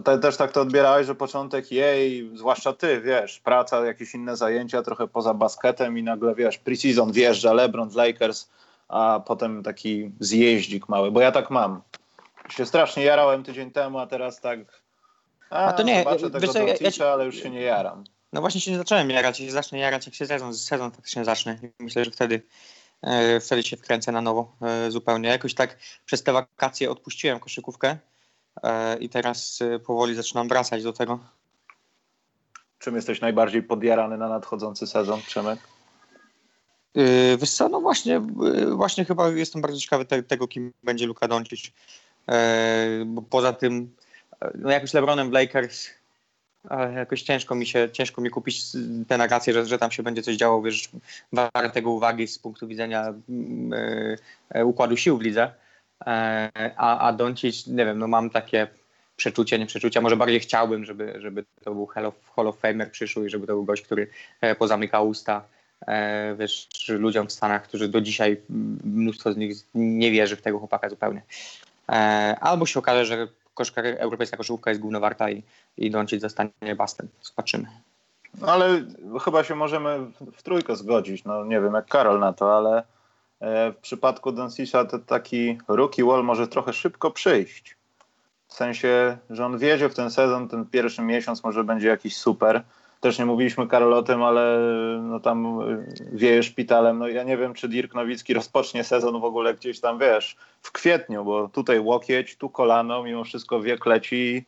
te, też tak to odbierałeś, że początek jej, zwłaszcza ty, wiesz, praca, jakieś inne zajęcia, trochę poza basketem i nagle, wiesz, preseason wjeżdża LeBron z Lakers, a potem taki zjeździk mały, bo ja tak mam. Się strasznie jarałem tydzień temu, a teraz tak a, A to nie, zobaczę tego wiesz co, ja- ja ale już się nie jaram. No właśnie się nie zacząłem jarać, ja się zacznę jarać, jak się sezon, sezon faktycznie zacznie. Myślę, że wtedy, wtedy się wkręcę na nowo e, zupełnie. Jakoś tak przez te wakacje odpuściłem koszykówkę e, i teraz e, powoli zaczynam wracać do tego. Czym jesteś najbardziej podjarany na nadchodzący sezon, Przemek? Yy, wiesz co, no właśnie, właśnie chyba jestem bardzo ciekawy te, tego, kim będzie Luka Doncic. Yy, bo poza tym, no jak już LeBronem w Lakers, ale jakoś ciężko mi się, ciężko mi kupić tę narrację, że, że tam się będzie coś działo, wiesz, wartego uwagi z punktu widzenia yy, układu sił w lidze. Yy, a, a Doncic, nie wiem, no mam takie przeczucie, nie przeczucia, może bardziej chciałbym, żeby, żeby to był Hall of, Hall of Famer przyszły i żeby to był gość, który e, pozamyka usta wiesz, ludziom w Stanach, którzy do dzisiaj mm, mnóstwo z nich nie wierzy w tego chłopaka zupełnie. Albo się okaże, że koszka, europejska koszykówka jest głównowarta i, i Doncic zostanie bastem. Zobaczymy. No ale chyba się możemy w- trójkę zgodzić. No nie wiem jak Karol na to, ale e, w przypadku Doncicza to taki rookie wall może trochę szybko przyjść. W sensie, że on wiedzie w ten sezon, ten pierwszy miesiąc może będzie jakiś super. Też nie mówiliśmy Karol o tym, ale no tam e, wieje szpitalem. No ja nie wiem, czy Dirk Nowicki rozpocznie sezon w ogóle gdzieś tam, wiesz, w kwietniu, bo tutaj łokieć, tu kolano, mimo wszystko wiek leci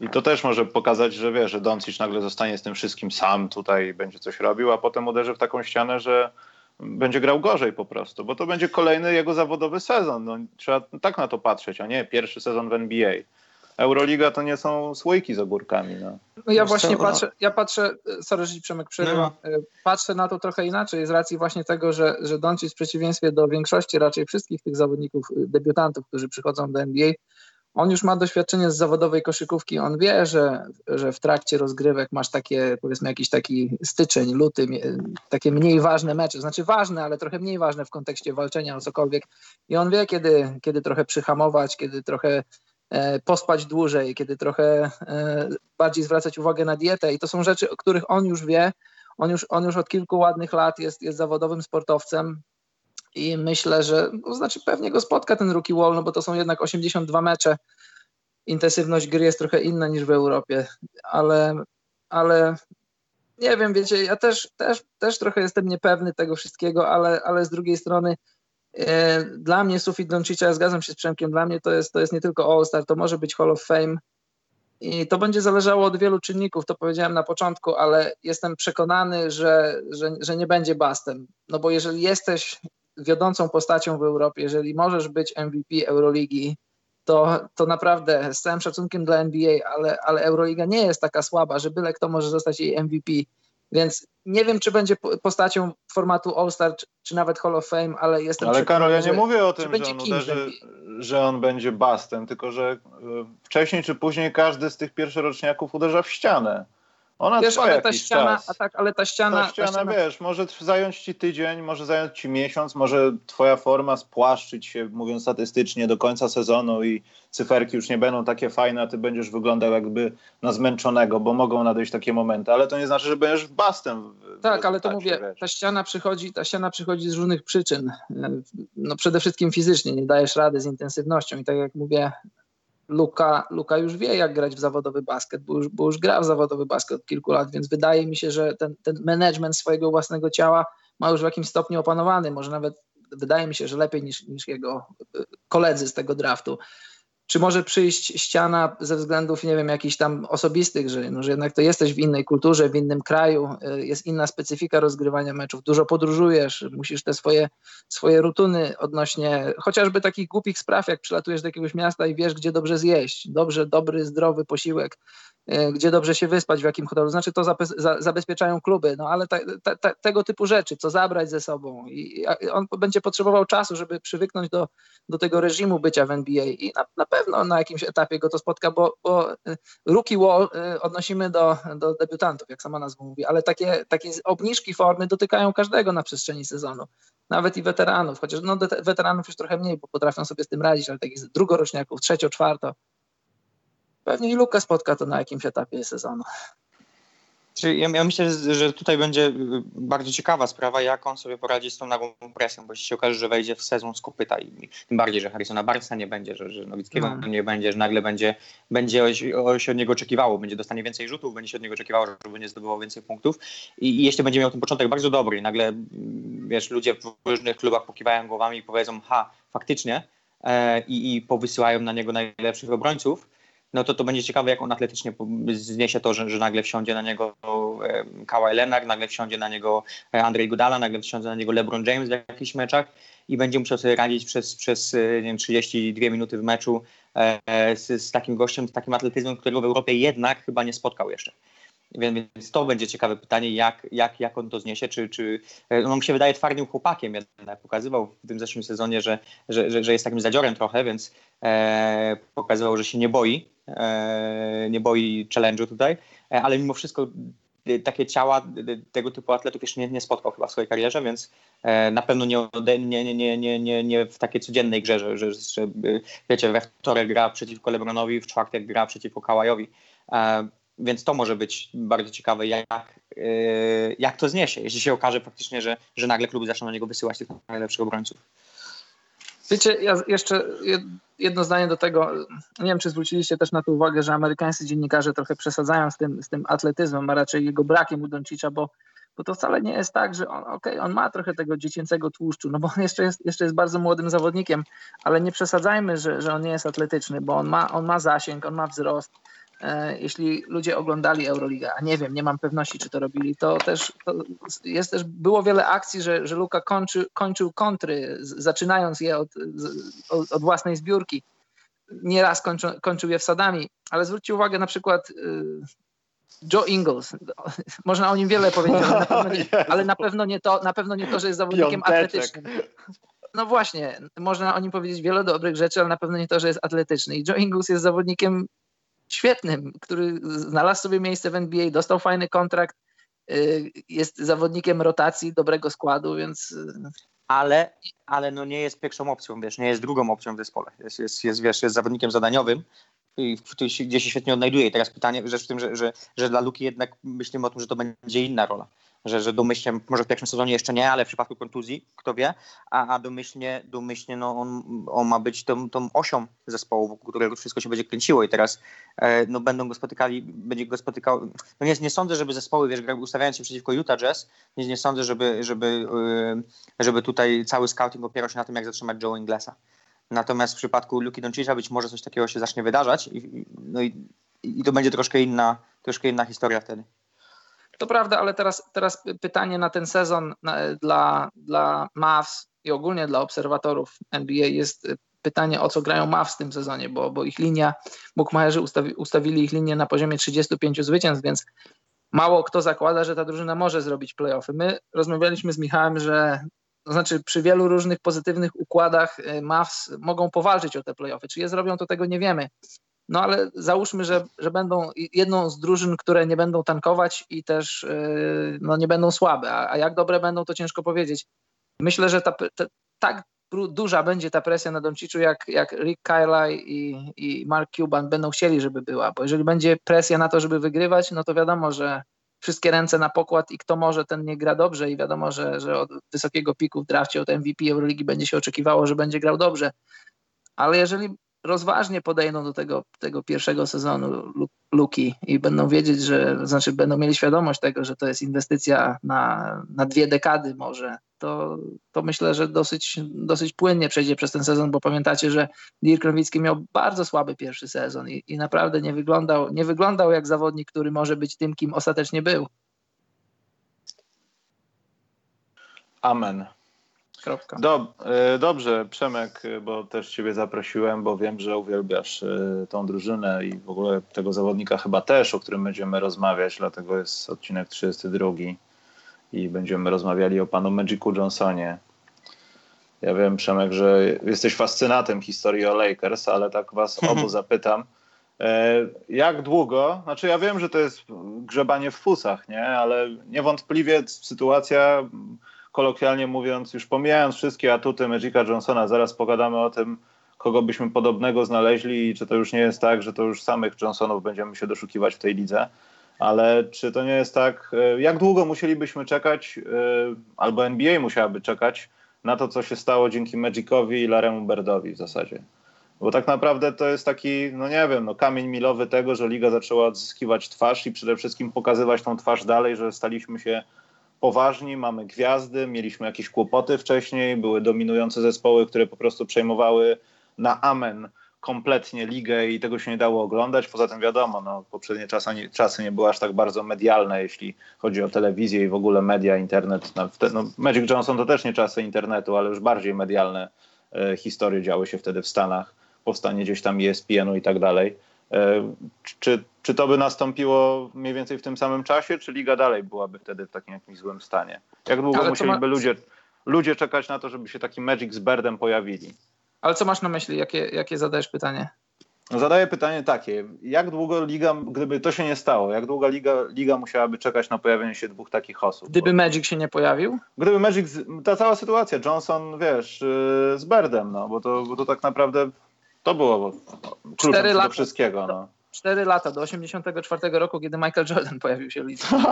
i to też może pokazać, że wie, że Doncic nagle zostanie z tym wszystkim sam tutaj będzie coś robił, a potem uderzy w taką ścianę, że będzie grał gorzej po prostu, bo to będzie kolejny jego zawodowy sezon. No, trzeba tak na to patrzeć, a nie pierwszy sezon w NBA. Euroliga to nie są słoiki z ogórkami. No. No ja właśnie patrzę, ja patrzę, sorry, że Przemek przerywam, Y, patrzę na to trochę inaczej z racji właśnie tego, że, że Doncic w przeciwieństwie do większości, raczej wszystkich tych zawodników, y, debiutantów, którzy przychodzą do NBA, on już ma doświadczenie z zawodowej koszykówki, on wie, że, że w trakcie rozgrywek masz takie, powiedzmy jakiś taki styczeń, luty, takie mniej ważne mecze, znaczy ważne, ale trochę mniej ważne w kontekście walczenia o cokolwiek. I on wie, kiedy, kiedy trochę przyhamować, kiedy trochę pospać dłużej, kiedy trochę e, bardziej zwracać uwagę na dietę i to są rzeczy, o których on już wie. On już, on już od kilku ładnych lat jest, jest zawodowym sportowcem i myślę, że no, znaczy pewnie go spotka ten rookie wall, no bo to są jednak 82 mecze. Intensywność gry jest trochę inna niż w Europie, ale, ale nie wiem, wiecie, ja też, też, też trochę jestem niepewny tego wszystkiego, ale, ale z drugiej strony e, dla mnie sufit Doncicza, zgadzam się z Przemkiem, dla mnie to jest, to jest nie tylko All-Star, to może być Hall of Fame i to będzie zależało od wielu czynników, to powiedziałem na początku, ale jestem przekonany, że, że, że nie będzie bastem. No bo jeżeli jesteś wiodącą postacią w Europie, jeżeli możesz być MVP Euroligi, to, to naprawdę z całym szacunkiem dla NBA, ale, ale Euroliga nie jest taka słaba, że byle kto może zostać jej MVP. Więc nie wiem, czy będzie po- postacią formatu All-Star, czy, czy nawet Hall of Fame, ale jestem Ale Karol, ja nie mówię o tym, że on, uderzy, że on będzie bastem, tylko że y, wcześniej czy później każdy z tych pierwszoroczniaków uderza w ścianę. Ona Wiesz, ale ta ściana, czas. a tak, ale ta ściana, Ta ściana, wiesz, może zająć ci tydzień, może zająć ci miesiąc, może twoja forma spłaszczyć się, mówiąc statystycznie, do końca sezonu i cyferki już nie będą takie fajne, a ty będziesz wyglądał jakby na zmęczonego, bo mogą nadejść takie momenty, ale to nie znaczy, że będziesz bastem. Tak, ale to rezultacie, mówię, wiesz. ta ściana przychodzi, ta ściana przychodzi z różnych przyczyn. No przede wszystkim fizycznie, nie dajesz rady z intensywnością i tak jak mówię, Luka, Luka już wie, jak grać w zawodowy basket, bo już, bo już gra w zawodowy basket od kilku lat, więc wydaje mi się, że ten, ten management swojego własnego ciała ma już w jakimś stopniu opanowany, może nawet wydaje mi się, że lepiej niż, niż jego y, koledzy z tego draftu. Czy może przyjść ściana ze względów, nie wiem, jakichś tam osobistych, że, no, że jednak to jesteś w innej kulturze, w innym kraju, y, jest inna specyfika rozgrywania meczów, dużo podróżujesz, musisz te swoje, swoje rutyny odnośnie chociażby takich głupich spraw, jak przylatujesz do jakiegoś miasta i wiesz, gdzie dobrze zjeść, dobrze, dobry, zdrowy posiłek. E, gdzie dobrze się wyspać, w jakim hotelu. Znaczy to zabezpieczają kluby, no ale ta, ta, ta, tego typu rzeczy, co zabrać ze sobą. I on będzie potrzebował czasu, żeby przywyknąć do, do tego reżimu bycia w NBA i na, na pewno na jakimś etapie go to spotka, bo, bo e, rookie wall e, odnosimy do, do debiutantów, jak sama nazwa mówi, ale takie, takie obniżki formy dotykają każdego na przestrzeni sezonu. Nawet i weteranów, chociaż no, weteranów już trochę mniej, bo potrafią sobie z tym radzić, ale takich drugoroczniaków, trzecio, czwarto, pewnie i Luka spotka to na jakimś etapie sezonu. Ja, ja myślę, że tutaj będzie bardzo ciekawa sprawa, jak on sobie poradzi z tą nagłą presją, bo jeśli się okaże, że wejdzie w sezon z kopyta i tym bardziej, że Harrisona Barca nie będzie, że, że Nowickiego no. nie będzie, że nagle będzie, będzie się od niego oczekiwało, będzie dostanie więcej rzutów, będzie się od niego oczekiwało, że będzie zdobywał więcej punktów i, i jeśli będzie miał ten początek bardzo dobry i nagle, wiesz, ludzie w różnych klubach pokiwają głowami i powiedzą, ha, faktycznie e, i, i powysyłają na niego najlepszych obrońców, no to to będzie ciekawe, jak on atletycznie zniesie to, że, że nagle wsiądzie na niego e, Kawhi Leonard, nagle wsiądzie na niego e, Andrzej Godala, nagle wsiądzie na niego LeBron James w jakichś meczach i będzie musiał sobie radzić przez, przez e, nie wiem, 32 minuty w meczu z, z takim gościem, z takim atletyzmem, którego w Europie jednak chyba nie spotkał jeszcze. Więc to będzie ciekawe pytanie, jak, jak, jak on to zniesie. Czy, czy, no, mi się wydaje twardym chłopakiem. Jednak pokazywał w tym zeszłym sezonie, że, że, że, jest takim zadziorem trochę, więc e, pokazywał, że się nie boi E, nie boi challenge'u tutaj, e, ale mimo wszystko e, takie ciała tego typu atletów jeszcze nie, nie spotkał chyba w swojej karierze, więc na pewno nie, nie, nie, nie, nie, nie w takiej codziennej grze, że, że, że wiecie, we wtorek gra przeciwko Lebronowi, w czwartek gra przeciwko Kałajowi. Więc to może być bardzo ciekawe, jak, jak to zniesie, jeśli się okaże faktycznie, że, że nagle kluby zaczną na niego wysyłać tych najlepszych obrońców. Wiecie, ja jeszcze jedno zdanie do tego. Nie wiem, czy zwróciliście też na to uwagę, że amerykańscy dziennikarze trochę przesadzają z tym, z tym atletyzmem, a raczej jego brakiem u Doncicza, bo, bo to wcale nie jest tak, że on, okay, on ma trochę tego dziecięcego tłuszczu, no bo on jeszcze jest, jeszcze jest bardzo młodym zawodnikiem, ale nie przesadzajmy, że, że on nie jest atletyczny, bo on ma, on ma zasięg, on ma wzrost, jeśli ludzie oglądali Euroligę, a nie wiem, nie mam pewności, czy to robili, to też to jest też, było wiele akcji, że, że Luka kończy, kończył kontry, zaczynając je od, od, od własnej zbiórki. Nieraz kończył, kończył je wsadami, ale zwróćcie uwagę na przykład y, Joe Ingles. Można o nim wiele powiedzieć, ale na pewno nie, [LAUGHS] ale na pewno nie, to, na pewno nie to, że jest zawodnikiem atletycznym. No właśnie, można o nim powiedzieć wiele dobrych rzeczy, ale na pewno nie to, że jest atletyczny. I Joe Ingles jest zawodnikiem świetnym, który znalazł sobie miejsce w NBA, dostał fajny kontrakt, y, jest zawodnikiem rotacji dobrego składu, więc... Y, ale, ale no nie jest pierwszą opcją, wiesz, nie jest drugą opcją w zespole. Jest, jest, jest, wiesz, jest zawodnikiem zadaniowym, gdzie się świetnie odnajduje. I teraz pytanie, rzecz w tym, że, że, że dla Luki jednak myślimy o tym, że to będzie inna rola że, że domyślnie, może w pierwszym sezonie jeszcze nie, ale w przypadku kontuzji, kto wie, a, a domyślnie, domyślnie no on, on ma być tą, tą osią zespołu, wokół którego wszystko się będzie kręciło i teraz e, no, będą go spotykali, będzie go spotykał, no nie, nie sądzę, żeby zespoły, wiesz, ustawiając się przeciwko Utah Jazz, nie, nie sądzę, żeby, żeby, e, żeby tutaj cały scouting opierał się na tym, jak zatrzymać Joe Inglesa. Natomiast w przypadku Luki Doncicza być może coś takiego się zacznie wydarzać i, no i, i to będzie troszkę inna, troszkę inna historia wtedy. To prawda, ale teraz, teraz pytanie na ten sezon dla, dla Mavs i ogólnie dla obserwatorów NBA jest pytanie, o co grają Mavs w tym sezonie, bo, bo ich linia, bookmacherzy ustawi, ustawili ich linię na poziomie 35 zwycięstw, więc mało kto zakłada, że ta drużyna może zrobić playoffy. My rozmawialiśmy z Michałem, że to znaczy przy wielu różnych pozytywnych układach y, Mavs mogą powalczyć o te playoffy. Czy je zrobią, to tego nie wiemy. No ale załóżmy, że, że będą jedną z drużyn, które nie będą tankować i też yy, no, nie będą słabe. A, a, jak dobre będą, to ciężko powiedzieć. Myślę, że ta, ta, tak duża będzie ta presja na Donciczu, jak, jak Rick Kyle i, i Mark Cuban będą chcieli, żeby była. Bo jeżeli będzie presja na to, żeby wygrywać, no to wiadomo, że wszystkie ręce na pokład i kto może, ten nie gra dobrze i wiadomo, że, że od wysokiego piku w drafcie od MVP Euroligi będzie się oczekiwało, że będzie grał dobrze. Ale jeżeli rozważnie podejdą do tego, tego pierwszego sezonu Luki i będą wiedzieć, że znaczy będą mieli świadomość tego, że to jest inwestycja na, na dwie dekady może, to, to myślę, że dosyć, dosyć płynnie przejdzie przez ten sezon, bo pamiętacie, że Dirk Nowicki miał bardzo słaby pierwszy sezon i, i naprawdę nie wyglądał, nie wyglądał jak zawodnik, który może być tym, kim ostatecznie był. Amen. Kropka. Dob dobrze, Przemek, bo też Ciebie zaprosiłem, bo wiem, że uwielbiasz tą drużynę i w ogóle tego zawodnika chyba też, o którym będziemy rozmawiać, dlatego jest odcinek 32 i będziemy rozmawiali o panu Magicu Johnsonie. Ja wiem, Przemek, że jesteś fascynatem historii o Lakers, ale tak was [LAUGHS] obu zapytam. E, jak długo, znaczy ja wiem, że to jest grzebanie w fusach, nie? ale niewątpliwie sytuacja, kolokwialnie mówiąc, już pomijając wszystkie atuty Magica Johnsona, zaraz pogadamy o tym, kogo byśmy podobnego znaleźli i czy to już nie jest tak, że to już samych Johnsonów będziemy się doszukiwać w tej lidze. Ale czy to nie jest tak, e, jak długo musielibyśmy czekać, e, albo NBA musiałaby czekać na to, co się stało dzięki Magicowi i Laremu Birdowi w zasadzie? Bo tak naprawdę to jest taki, no nie wiem, no kamień milowy tego, że liga zaczęła odzyskiwać twarz i przede wszystkim pokazywać tą twarz dalej, że staliśmy się poważni, mamy gwiazdy, mieliśmy jakieś kłopoty wcześniej, były dominujące zespoły, które po prostu przejmowały na amen kompletnie ligę i tego się nie dało oglądać. Poza tym wiadomo, no, poprzednie czasy nie, czasy nie były aż tak bardzo medialne, jeśli chodzi o telewizję i w ogóle media, internet. No, no, Magic Johnson to też nie czasy internetu, ale już bardziej medialne e, historie działy się wtedy w Stanach. Powstanie gdzieś tam ESPN-u i tak dalej. E, czy, czy to by nastąpiło mniej więcej w tym samym czasie, czy liga dalej byłaby wtedy w takim jakimś złym stanie? Jak długo ale musieliby ma... ludzie, ludzie czekać na to, żeby się taki Magic z Birdem pojawili? Ale co masz na myśli? Jakie, jakie zadajesz pytanie? No zadaję pytanie takie, jak długo liga, gdyby to się nie stało, jak długo liga, liga musiałaby czekać na pojawienie się dwóch takich osób? Gdyby bo, Magic się nie pojawił? Gdyby Magic, ta cała sytuacja, Johnson, wiesz, yy, z Birdem, no, bo to, bo to tak naprawdę to było kluczem lata, do wszystkiego. No. Cztery lata, do 84 roku, kiedy Michael Jordan pojawił się w lidze. [LAUGHS]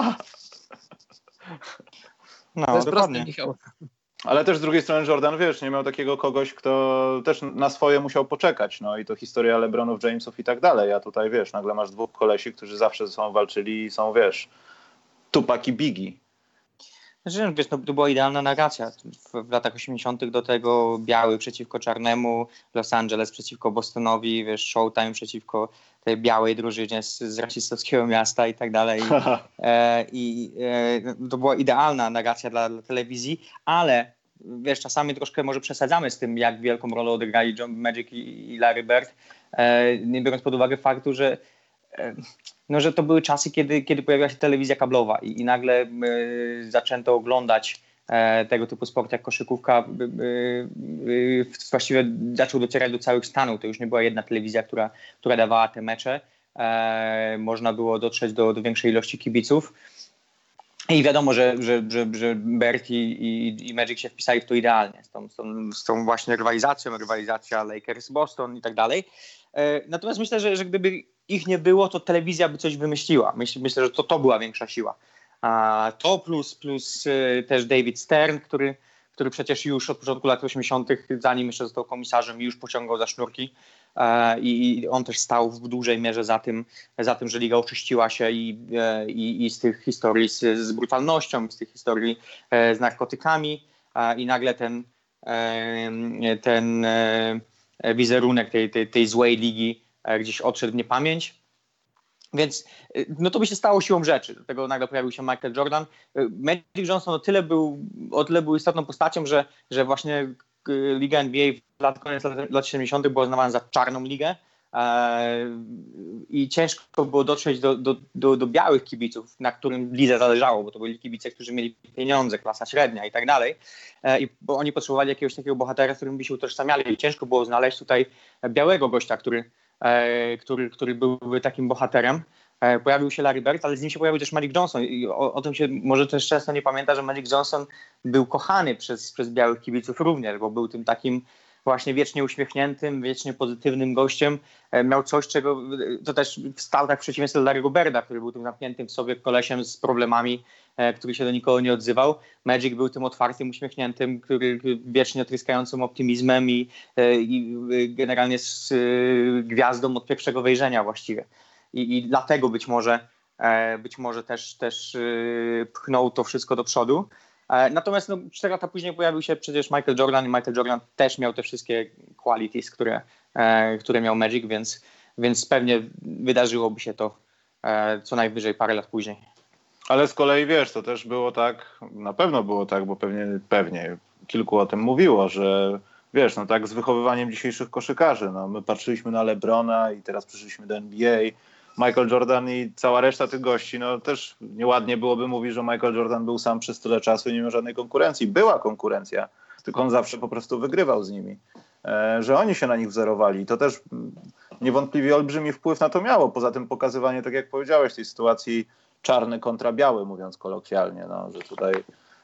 no, to jest dokładnie. proste, Michał. Ale też z drugiej strony Jordan, wiesz, nie miał takiego kogoś, kto też na swoje musiał poczekać, no i to historia LeBronów, Jamesów i tak dalej, a tutaj, wiesz, nagle masz dwóch kolesi, którzy zawsze ze sobą walczyli i są, wiesz, Tupac i Biggie. Znaczy, wiesz, no, to była idealna narracja. W, w, latach 80. do tego biały przeciwko czarnemu, Los Angeles przeciwko Bostonowi, wiesz, Showtime przeciwko tej białej drużynie z, z rasistowskiego miasta i tak dalej. [LAUGHS] E, I e, to była idealna narracja dla, dla, telewizji, ale wiesz, czasami troszkę może przesadzamy z tym, jak wielką rolę odegrali John Magic i, i Larry Bird, e, nie biorąc pod uwagę faktu, że e, no, że to były czasy, kiedy, kiedy pojawiła się telewizja kablowa i, i nagle y, zaczęto oglądać e, tego typu sport jak koszykówka y, właściwie zaczął docierać do całych Stanów. To już nie była jedna telewizja, która, która dawała te mecze. E, można było dotrzeć do, do większej ilości kibiców. I wiadomo, że, że, że, że Bert i, i, i, Magic się wpisali w to idealnie, z tą, z tą, z tą właśnie rywalizacją, rywalizacja Lakers-Boston i tak dalej. E, natomiast myślę, że, że gdyby ich nie było, to telewizja by coś wymyśliła. Myślę, myślę że to, to była większa siła. A to plus, plus e, też David Stern, który, który przecież już od początku lat 80., zanim jeszcze został komisarzem, już pociągał za sznurki. E, I on też stał w dużej mierze za tym, za tym że liga oczyściła się i, i, i z tych historii z, z brutalnością, z tych historii z narkotykami i nagle ten, ten wizerunek tej, tej, tej złej ligi e, gdzieś odszedł w niepamięć. Więc e, no to by się stało siłą rzeczy. Do tego nagle pojawił się Michael Jordan. E, Magic Johnson o tyle był, o tyle był istotną postacią, że, że właśnie Liga NBA w lat, koniec lat, lat 70. była uznawana za czarną ligę i ciężko było dotrzeć do, do, do, do, białych kibiców, na którym lidze zależało, bo to byli kibice, którzy mieli pieniądze, klasa średnia i tak dalej. E, I oni potrzebowali jakiegoś takiego bohatera, z którym by się utożsamiali. I ciężko było znaleźć tutaj białego gościa, który, e, który, który byłby takim bohaterem. E, pojawił się Larry Bird, ale z nim się pojawił też Magic Johnson. I o, o, tym się może też często nie pamięta, że Magic Johnson był kochany przez, przez białych kibiców również, bo był tym takim właśnie wiecznie uśmiechniętym, wiecznie pozytywnym gościem. E, miał coś, czego to też stał tak w przeciwieństwie do Larry'ego Berda, który był tym zamkniętym w sobie kolesiem z problemami, e, który się do nikogo nie odzywał. Magic był tym otwartym, uśmiechniętym, który wiecznie tryskającym optymizmem i, e, i generalnie z gwiazdą od pierwszego wejrzenia właściwie. I, i dlatego być może być może też, też pchnął to wszystko do przodu. E, natomiast no, 4 lata później pojawił się przecież Michael Jordan i Michael Jordan też miał te wszystkie qualities, które, e, które miał Magic, więc, więc pewnie wydarzyłoby się to e, co najwyżej parę lat później. Ale z kolei wiesz, to też było tak, na pewno było tak, bo pewnie, pewnie kilku o tym mówiło, że wiesz, no tak z wychowywaniem dzisiejszych koszykarzy, no my patrzyliśmy na Lebrona i teraz przyszliśmy do NBA, Michael Jordan i cała reszta tych gości, no też nieładnie byłoby mówić, że Michael Jordan był sam przez tyle czasu i nie miał żadnej konkurencji. Była konkurencja, tylko on zawsze po prostu wygrywał z nimi. E, że oni się na nich wzorowali to też niewątpliwie olbrzymi wpływ na to miało. Poza tym pokazywanie, tak jak powiedziałeś, tej sytuacji czarny kontra biały, mówiąc kolokwialnie, no, że tutaj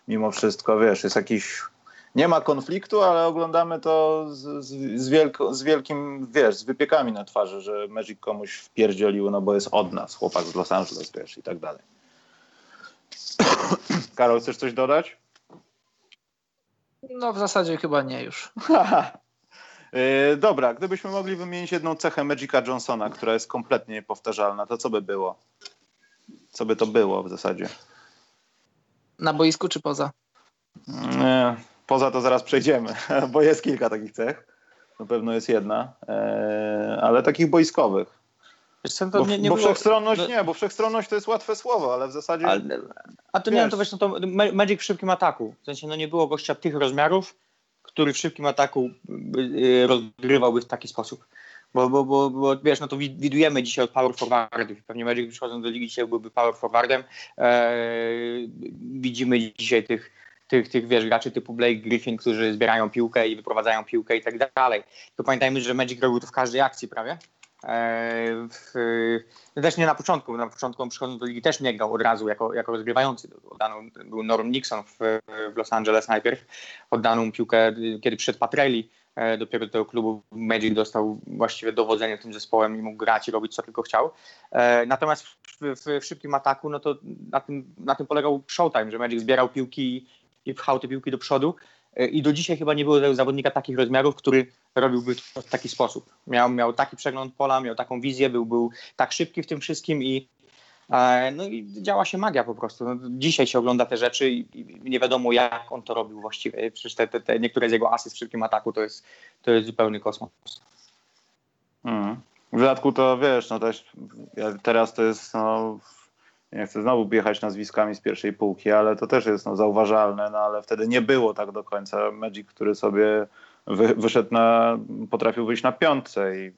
mimo wszystko, wiesz, jest jakiś nie ma konfliktu, ale oglądamy to z, z, wielko, z, wielkim, wiesz, z wypiekami na twarzy, że Magic komuś wpierdzielił, no bo jest od nas, chłopak z Los Angeles, wiesz, i tak dalej. [COUGHS] Karol, chcesz coś dodać? No w zasadzie chyba nie już. yy, [LAUGHS] dobra, gdybyśmy mogli wymienić jedną cechę Magica Johnsona, która jest kompletnie niepowtarzalna, to co by było? Co by to było w zasadzie? Na boisku czy poza? Nie, poza to zaraz przejdziemy, [LAUGHS] bo jest kilka takich cech. Na pewno jest jedna, e, ale takich boiskowych. Co, bo, nie, nie bo było... wszechstronność no- nie, bo wszechstronność to jest łatwe słowo, ale w zasadzie. Ale, a to nie wiem, to wiesz, no to Magic w szybkim ataku. W sensie no nie było gościa tych rozmiarów, który w szybkim ataku y, rozgrywałby w taki sposób. Bo, bo, bo, bo wiesz, no to widujemy dzisiaj od power forwardów. Pewnie Magic przychodząc do ligi dzisiaj byłby power forwardem. Eee, widzimy dzisiaj tych tych, tych wiesz, graczy typu Blake Griffin, którzy zbierają piłkę i wyprowadzają piłkę i tak dalej. To pamiętajmy, że Magic robił to w każdej akcji prawie. E, w, też nie na początku, na początku przychodząc do ligi też nie grał od razu jako, jako rozgrywający. Oddano, był Norm Nixon w, w Los Angeles najpierw, oddano mu piłkę, kiedy przyszedł Patrelli, dopiero do tego klubu Magic dostał właściwie dowodzenie tym zespołem i mógł grać i robić co tylko chciał. E, natomiast w, w, w szybkim ataku, no to na tym, na tym polegał Showtime, że Magic zbierał piłki i pchał te piłki do przodu. E, I do dzisiaj chyba nie było zawodnika takich rozmiarów, który robiłby to w taki sposób. Miał, miał taki przegląd pola, miał taką wizję, był, był tak szybki w tym wszystkim i, e, no i działa się magia po prostu. No, dzisiaj się ogląda te rzeczy i, nie wiadomo jak on to robił właściwie. Przecież te, te, te niektóre z jego asyst w szybkim ataku to jest, to jest zupełny kosmos. Hmm. W dodatku to wiesz, no też teraz to jest no, nie chcę znowu jechać nazwiskami z pierwszej półki, ale to też jest no, zauważalne, no ale wtedy nie było tak do końca Magic, który sobie wy, wyszedł na, potrafił wyjść na piątce i,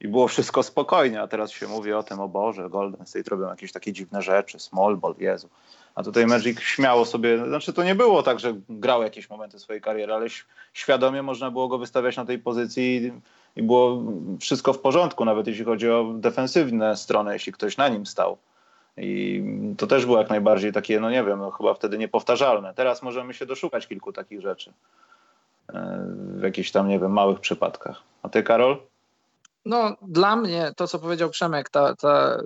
i było wszystko spokojnie, a teraz się mówi o tym, o Boże, Golden State robią jakieś takie dziwne rzeczy, small ball, Jezu. A tutaj Magic śmiało sobie, znaczy to nie było tak, że grał jakieś momenty swojej kariery, ale świadomie można było go wystawiać na tej pozycji i, było wszystko w porządku, nawet jeśli chodzi o defensywne strony, jeśli ktoś na nim stał. I to też było jak najbardziej takie, no nie wiem, no chyba wtedy niepowtarzalne. Teraz możemy się doszukać kilku takich rzeczy e, w jakichś tam, nie wiem, małych przypadkach. A ty, Karol? No, dla mnie to, co powiedział Przemek, ta, ta,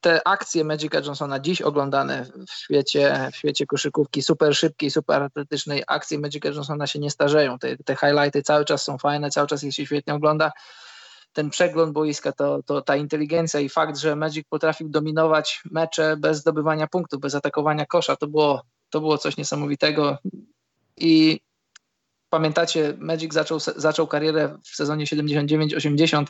te akcje Magica Johnsona dziś oglądane w świecie, w świecie koszykówki, super szybkiej, super atletycznej, akcje Magica Johnsona się nie starzeją. Te, te highlighty cały czas są fajne, cały czas ich się świetnie ogląda ten przegląd boiska, to, to ta inteligencja i fakt, że Magic potrafił dominować mecze bez zdobywania punktów, bez atakowania kosza, to było, to było coś niesamowitego. I pamiętacie, Magic zaczął, zaczął karierę w sezonie 79-80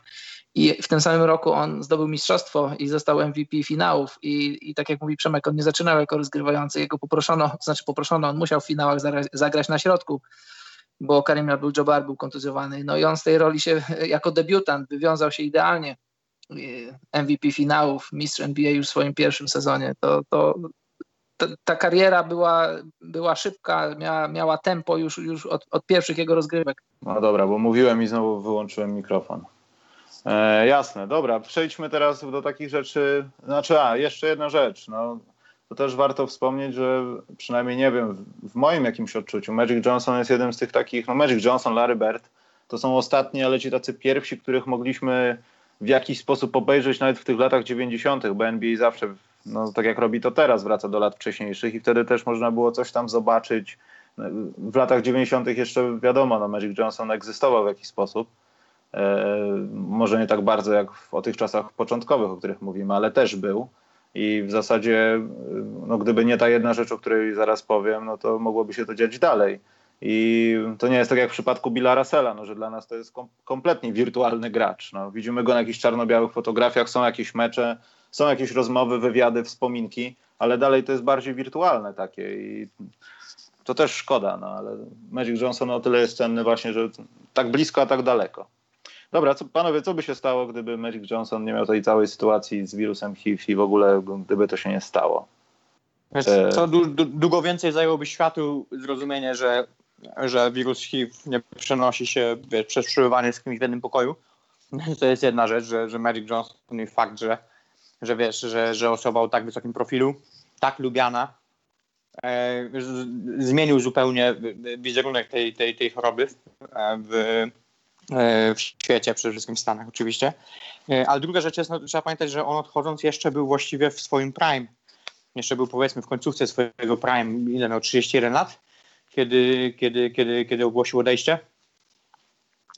i w tym samym roku on zdobył mistrzostwo i został MVP finałów i, i tak jak mówi Przemek, on nie zaczynał jako rozgrywający, jego poproszono, to [LAUGHS] znaczy poproszono, on musiał w finałach zagrać, na środku bo Karim Abdul-Jabbar był kontuzjowany. No i on z tej roli się [LAUGHS] jako debiutant wywiązał się idealnie. MVP finałów, mistrz NBA już w swoim pierwszym sezonie. To, to, to ta kariera była, była szybka, miała, miała tempo już, już od, od pierwszych jego rozgrywek. No dobra, bo mówiłem i znowu wyłączyłem mikrofon. E, jasne, dobra, przejdźmy teraz do takich rzeczy. Znaczy, a, jeszcze jedna rzecz. No, to też warto wspomnieć, że przynajmniej nie wiem, w moim jakimś odczuciu Magic Johnson jest jednym z tych takich, no Magic Johnson, Larry Bird, to są ostatni, ale ci tacy pierwsi, których mogliśmy w jakiś sposób obejrzeć nawet w tych latach 90., bo NBA zawsze, no tak jak robi to teraz, wraca do lat wcześniejszych i wtedy też można było coś tam zobaczyć. W latach 90. jeszcze wiadomo, no Magic Johnson egzystował w jakiś sposób. E, może nie tak bardzo jak w, o tych czasach początkowych, o których mówimy, ale też był. I w zasadzie, no gdyby nie ta jedna rzecz, o której zaraz powiem, no to mogłoby się to dziać dalej. I to nie jest tak jak w przypadku Billa Russella, no, że dla nas to jest kom kompletnie wirtualny gracz. No, widzimy go na jakichś czarno-białych fotografiach, są jakieś mecze, są jakieś rozmowy, wywiady, wspominki, ale dalej to jest bardziej wirtualne takie. I to też szkoda, no ale Magic Johnson o tyle jest cenny właśnie, że tak blisko, a tak daleko. Dobra, co, panowie, co by się stało, gdyby Magic Johnson nie miał tej całej sytuacji z wirusem HIV i w ogóle gdyby to się nie stało? Co długo więcej zajęłoby światu zrozumienie, że, że wirus HIV nie przenosi się wiesz, przez przebywanie z kimś w jednym pokoju. [LAUGHS] To jest jedna rzecz, że, że Magic Johnson i fakt, że, że wiesz, że, że osoba o tak wysokim profilu, tak lubiana, e, zmienił zupełnie wizerunek tej, tej, tej choroby w, e, w świecie, przede wszystkim w Stanach oczywiście. E, ale druga rzecz jest, no, trzeba pamiętać, że on odchodząc jeszcze był właściwie w swoim prime jeszcze był powiedzmy w końcówce swojego prime, ile miał 31 lat, kiedy, kiedy, kiedy, kiedy ogłosił odejście,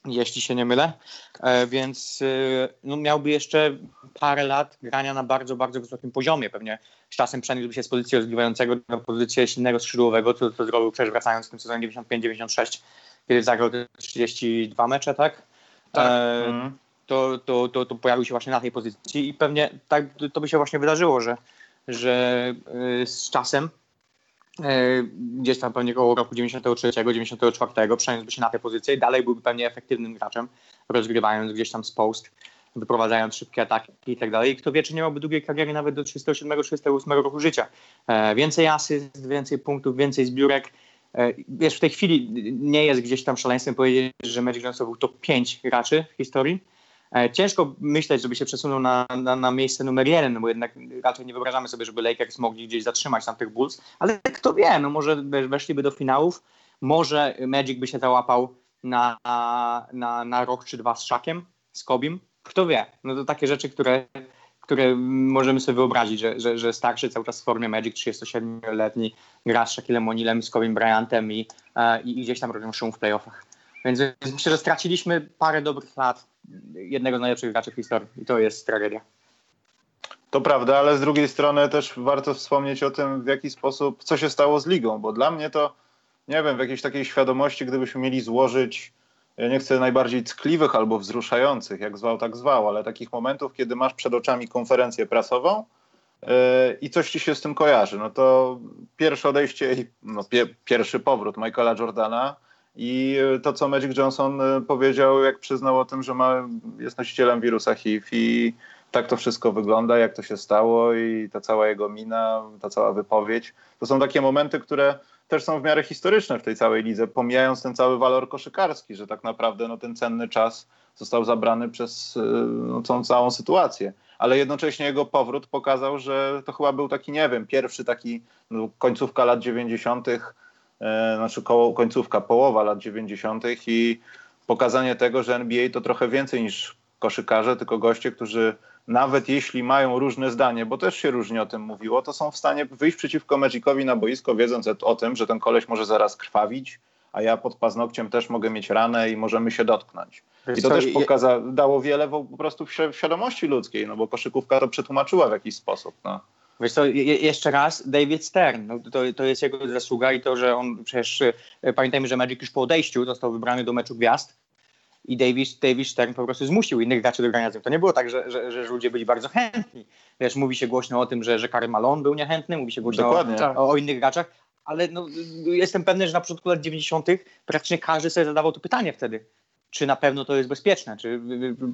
jeśli się nie mylę, e, więc e, no, miałby jeszcze parę lat grania na bardzo, bardzo wysokim poziomie. Pewnie z czasem przeniósłby się z pozycji rozgrywającego do pozycji silnego skrzydłowego, co, co zrobił przecież wracając w tym sezonie 95-96, kiedy zagrał 32 mecze, tak? tak. E, mm. to, to, to, to pojawił się właśnie na tej pozycji i pewnie tak to by się właśnie wydarzyło, że że y, z czasem gdzieś tam pewnie około roku 93, 94 przeniósłby się na tę pozycję i dalej byłby pewnie efektywnym graczem, rozgrywając gdzieś tam z post, wyprowadzając szybkie ataki i tak dalej. I kto wie, czy nie miałby długiej kariery nawet do 37-38 roku życia. E, więcej asyst, więcej punktów, więcej zbiórek. E, wiesz, w tej chwili nie jest gdzieś tam szaleństwem powiedzieć, że Magic Johnson był top 5 graczy w historii, E, ciężko myśleć, żeby się przesunął na, na, na, miejsce numer jeden, bo jednak raczej nie wyobrażamy sobie, żeby Lakers mogli gdzieś zatrzymać tam tych Bulls, ale kto wie, no może weszliby do finałów, może Magic by się załapał na, na, na rok czy dwa z Szakiem, z Kobim, kto wie, no to takie rzeczy, które, które możemy sobie wyobrazić, że, że, że starszy cały czas w formie Magic, 37-letni gra z Shaquillem O'Nealem, z Kobim Bryantem i, e, i, i gdzieś tam robią szum w playoffach. Więc myślę, że straciliśmy parę dobrych lat jednego z najlepszych graczy w historii i to jest tragedia. To prawda, ale z drugiej strony też warto wspomnieć o tym, w jaki sposób, co się stało z ligą, bo dla mnie to, nie wiem, w jakiejś takiej świadomości, gdybyśmy mieli złożyć, ja nie chcę najbardziej ckliwych albo wzruszających, jak zwał, tak zwał, ale takich momentów, kiedy masz przed oczami konferencję prasową yy, i coś ci się z tym kojarzy, no to pierwsze odejście i no, pie, pierwszy powrót Michaela Jordana, i to, co Magic Johnson e, powiedział, jak przyznał o tym, że ma, jest nosicielem wirusa HIV i tak to wszystko wygląda, jak to się stało i ta cała jego mina, ta cała wypowiedź. To są takie momenty, które też są w miarę historyczne w tej całej lidze, pomijając ten cały walor koszykarski, że tak naprawdę no, ten cenny czas został zabrany przez e, no, tą całą sytuację. Ale jednocześnie jego powrót pokazał, że to chyba był taki, nie wiem, pierwszy taki no, końcówka lat 90 E, znaczy koło, końcówka, połowa lat 90. i pokazanie tego, że NBA to trochę więcej niż koszykarze, tylko goście, którzy nawet jeśli mają różne zdanie, bo też się różnie o tym mówiło, to są w stanie wyjść przeciwko Magicowi na boisko, wiedząc o tym, że ten koleś może zaraz krwawić, a ja pod paznokciem też mogę mieć ranę i możemy się dotknąć. I to też pokaza, dało wiele po prostu w świadomości ludzkiej, no bo koszykówka to przetłumaczyła w jakiś sposób. No. Wiesz co, je, jeszcze raz, David Stern, no to, to jest jego zasługa i to, że on przecież, e, pamiętajmy, że Magic już po odejściu został wybrany do meczu gwiazd i David, David Stern po prostu zmusił innych graczy do grania z nim. To nie było tak, że, że, że ludzie byli bardzo chętni. Wiesz, mówi się głośno o tym, że, że Karl Malone był niechętny, mówi się głośno o, o, o, innych graczach, ale no, jestem pewny, że na początku lat 90. praktycznie każdy sobie zadawał to pytanie wtedy czy na pewno to jest bezpieczne. Czy,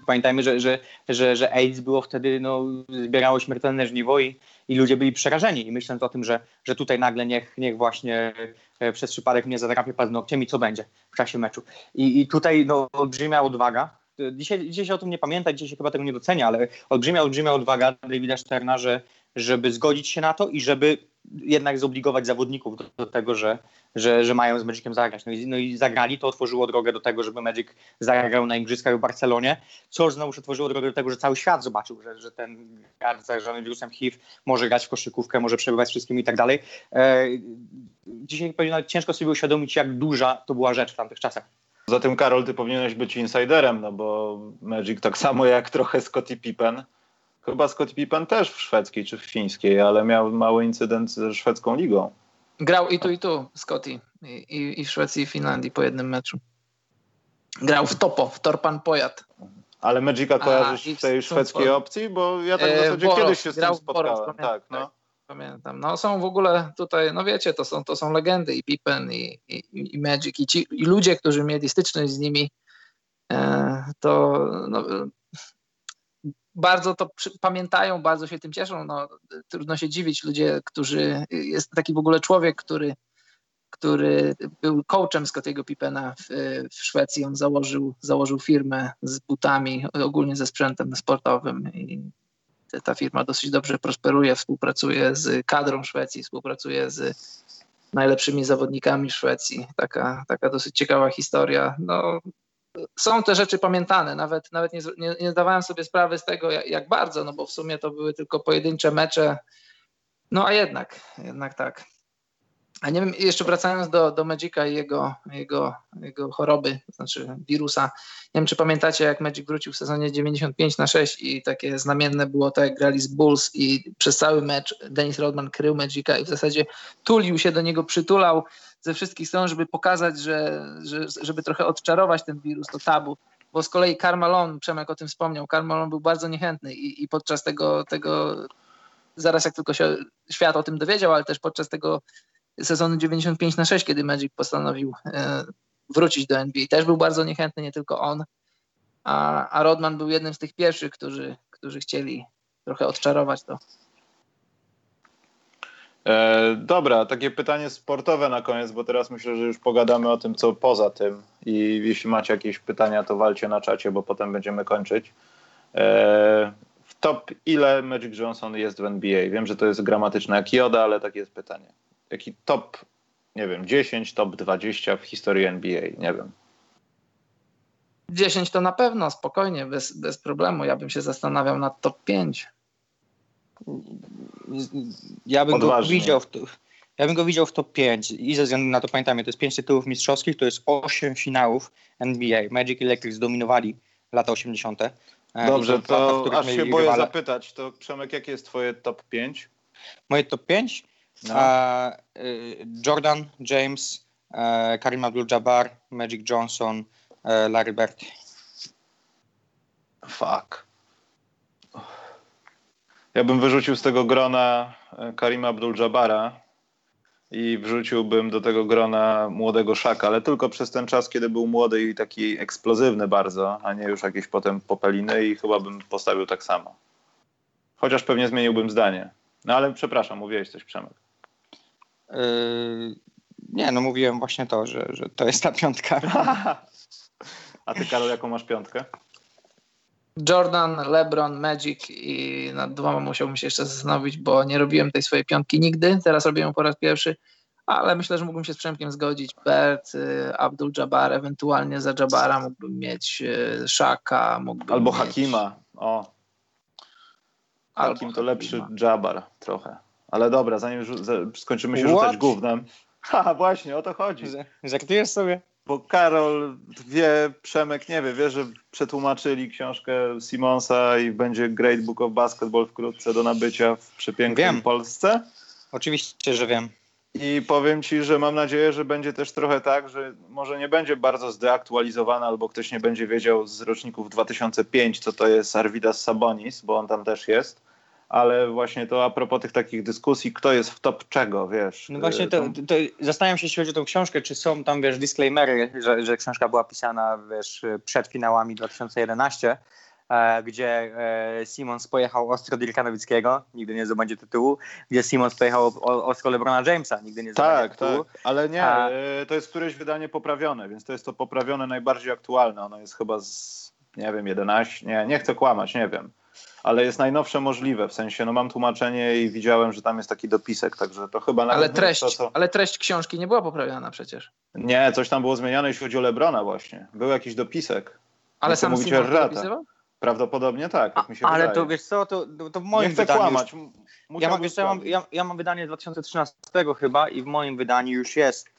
pamiętajmy, że, że, że, że AIDS było wtedy, no, zbierało śmiertelne żniwo i, i ludzie byli przerażeni. I myśląc o tym, że, że tutaj nagle niech, niech właśnie e, przez przypadek mnie zadrapie paznokciem i co będzie w czasie meczu. I, i tutaj no, olbrzymia odwaga. Dzisiaj, dzisiaj się o tym nie pamięta, dzisiaj się chyba tego nie docenia, ale olbrzymia, olbrzymia odwaga Davida Sterna, że, żeby zgodzić się na to i żeby jednak zobligować zawodników do, do tego, że, że, że mają z Magiciem zagrać. No i, no i zagrali, to otworzyło drogę do tego, żeby Magic zagrał na Igrzyskach w Barcelonie, co znowu otworzyło drogę do tego, że cały świat zobaczył, że, że ten gracz zarażony wirusem HIV może grać w koszykówkę, może przebywać z wszystkim i tak dalej. E, dzisiaj pewnie ciężko sobie uświadomić, jak duża to była rzecz w tamtych czasach. Zatem Karol, ty powinieneś być insiderem, no bo Magic tak samo jak trochę Scottie Pippen Chyba Scott Pippen też w szwedzkiej czy w fińskiej, ale miał mały incydent ze szwedzką ligą. Grał i tu, i tu, Scotty. I, I, w Szwecji, i w Finlandii po jednym meczu. Grał w Topo, w Torpan Pojat. Ale Magica kojarzysz w tej szwedzkiej opcji? Bo ja tak w e, zasadzie kiedyś się z tym spotkałem. Tak, no. pamiętam. No są w ogóle tutaj, no wiecie, to są, to są legendy i Pippen i, i, i Magic i, ci, i ludzie, którzy mieli styczność z nimi, e, to no, bardzo to pamiętają, bardzo się tym cieszą. No, trudno się dziwić, ludzie, którzy, jest taki w ogóle człowiek, który który był coachem Scottiego Pippena w, w, Szwecji. On założył, założył firmę z butami, ogólnie ze sprzętem sportowym i ta firma dosyć dobrze prosperuje, współpracuje z kadrą Szwecji, współpracuje z najlepszymi zawodnikami Szwecji. Taka, taka dosyć ciekawa historia. No, są te rzeczy pamiętane, nawet, nawet nie, nie, nie zdawałem sobie sprawy z tego, jak, jak bardzo, no bo w sumie to były tylko pojedyncze mecze. No a jednak, jednak tak. A nie wiem, jeszcze wracając do, do Magica i jego, jego, jego choroby, znaczy wirusa. Nie wiem, czy pamiętacie, jak Magic wrócił w sezonie 95 na 6 i takie znamienne było to, jak grali z Bulls i przez cały mecz Dennis Rodman krył Magica i w zasadzie tulił się do niego, przytulał ze wszystkich stron, żeby pokazać, że, że żeby trochę odczarować ten wirus, to tabu. Bo z kolei Carmalon, Przemek o tym wspomniał, Carmalon był bardzo niechętny i, i podczas tego, tego, zaraz jak tylko się świat o tym dowiedział, ale też podczas tego sezonu 95 na 6, kiedy Magic postanowił e, wrócić do NBA. Też był bardzo niechętny, nie tylko on, a, a Rodman był jednym z tych pierwszych, którzy, którzy chcieli trochę odczarować to. E, dobra, takie pytanie sportowe na koniec, bo teraz myślę, że już pogadamy o tym, co poza tym. I jeśli macie jakieś pytania, to walcie na czacie, bo potem będziemy kończyć. E, w top ile Magic Johnson jest w NBA? Wiem, że to jest gramatyczne jak ale takie jest pytanie jaki top, nie wiem, 10, top 20 w historii NBA, nie wiem. 10 to na pewno, spokojnie, bez, bez problemu. Ja bym się zastanawiał nad top 5. Ja bym Odważnie. go widział w, ja bym go widział w top 5 i ze względu na to pamiętajmy, to jest 5 tytułów mistrzowskich, to jest 8 finałów NBA. Magic Electric zdominowali lata 80. E, Dobrze, to, to aż się boję rywale. zapytać, to Przemek, jakie jest twoje top 5? Moje top 5? No. Y, Jordan, James, Karim Abdul-Jabbar, Magic Johnson, Larry Bird. Fuck. Ja bym wyrzucił z tego grona e, Karima Abdul-Jabbara i wrzuciłbym do tego grona młodego Szaka, ale tylko przez ten czas, kiedy był młody i taki eksplozywny bardzo, a nie już jakieś potem popeliny i chyba bym postawił tak samo. Chociaż pewnie zmieniłbym zdanie. No ale przepraszam, mówiłeś coś Przemek. Yy, nie, no mówiłem właśnie to, że, że to jest ta piątka. [LAUGHS] A ty, Karol, jaką masz piątkę? Jordan, LeBron, Magic i nad dwoma musiałbym się jeszcze zastanowić, bo nie robiłem tej swojej piątki nigdy. Teraz robię ją po raz pierwszy, ale myślę, że mógłbym się z Przemkiem zgodzić. Bert, y, Abdul Jabbar, ewentualnie za Jabara mógłbym mieć y, Shaka. Mógłbym Albo mieć... Hakima. O. Hakim to lepszy Jabbar trochę. Ale dobra, zanim skończymy się What? rzucać gównem. [LAUGHS] Ha, właśnie, o to chodzi. Żartujesz sobie? Bo Karol wie, Przemek nie wie, wie, że przetłumaczyli książkę Simonsa i będzie Great Book of Basketball wkrótce do nabycia w przepięknej wiem. Polsce. Oczywiście, że wiem. I powiem ci, że mam nadzieję, że będzie też trochę tak, że może nie będzie bardzo zdeaktualizowana, albo ktoś nie będzie wiedział z roczników 2005, co to jest Arvidas Sabonis, bo on tam też jest ale właśnie to a propos tych takich dyskusji, kto jest w top czego, wiesz. No właśnie to, to zastanawiam się, jeśli chodzi o tą książkę, czy są tam, wiesz, disclaimery, że, że książka była pisana, wiesz, przed finałami 2011, e, gdzie e, Simons pojechał ostro Dirka Nowickiego, nigdy nie zdobędzie tytułu, gdzie Simons pojechał o, ostro LeBrona Jamesa, nigdy nie zdobędzie tak, tytułu. Tak, ale nie, a... E, to jest któreś wydanie poprawione, więc to jest to poprawione najbardziej aktualne, ono jest chyba z, nie wiem, 11, nie, nie chcę kłamać, nie wiem ale jest najnowsze możliwe, w sensie, no mam tłumaczenie i widziałem, że tam jest taki dopisek, także to chyba ale treść, to, co... Ale treść książki nie była poprawiona przecież. Nie, coś tam było zmieniane, jeśli chodzi o Lebrona właśnie. Był jakiś dopisek. Ale sam mówicie Rata. Prawdopodobnie tak, jak mi się Ale wydaje. to wiesz co, to, to w moim nie chcę wydaniu... Kłamać. Ja mam, wiesz, ja, mam, ja, ja mam wydanie z 2013 chyba i w moim wydaniu już jest,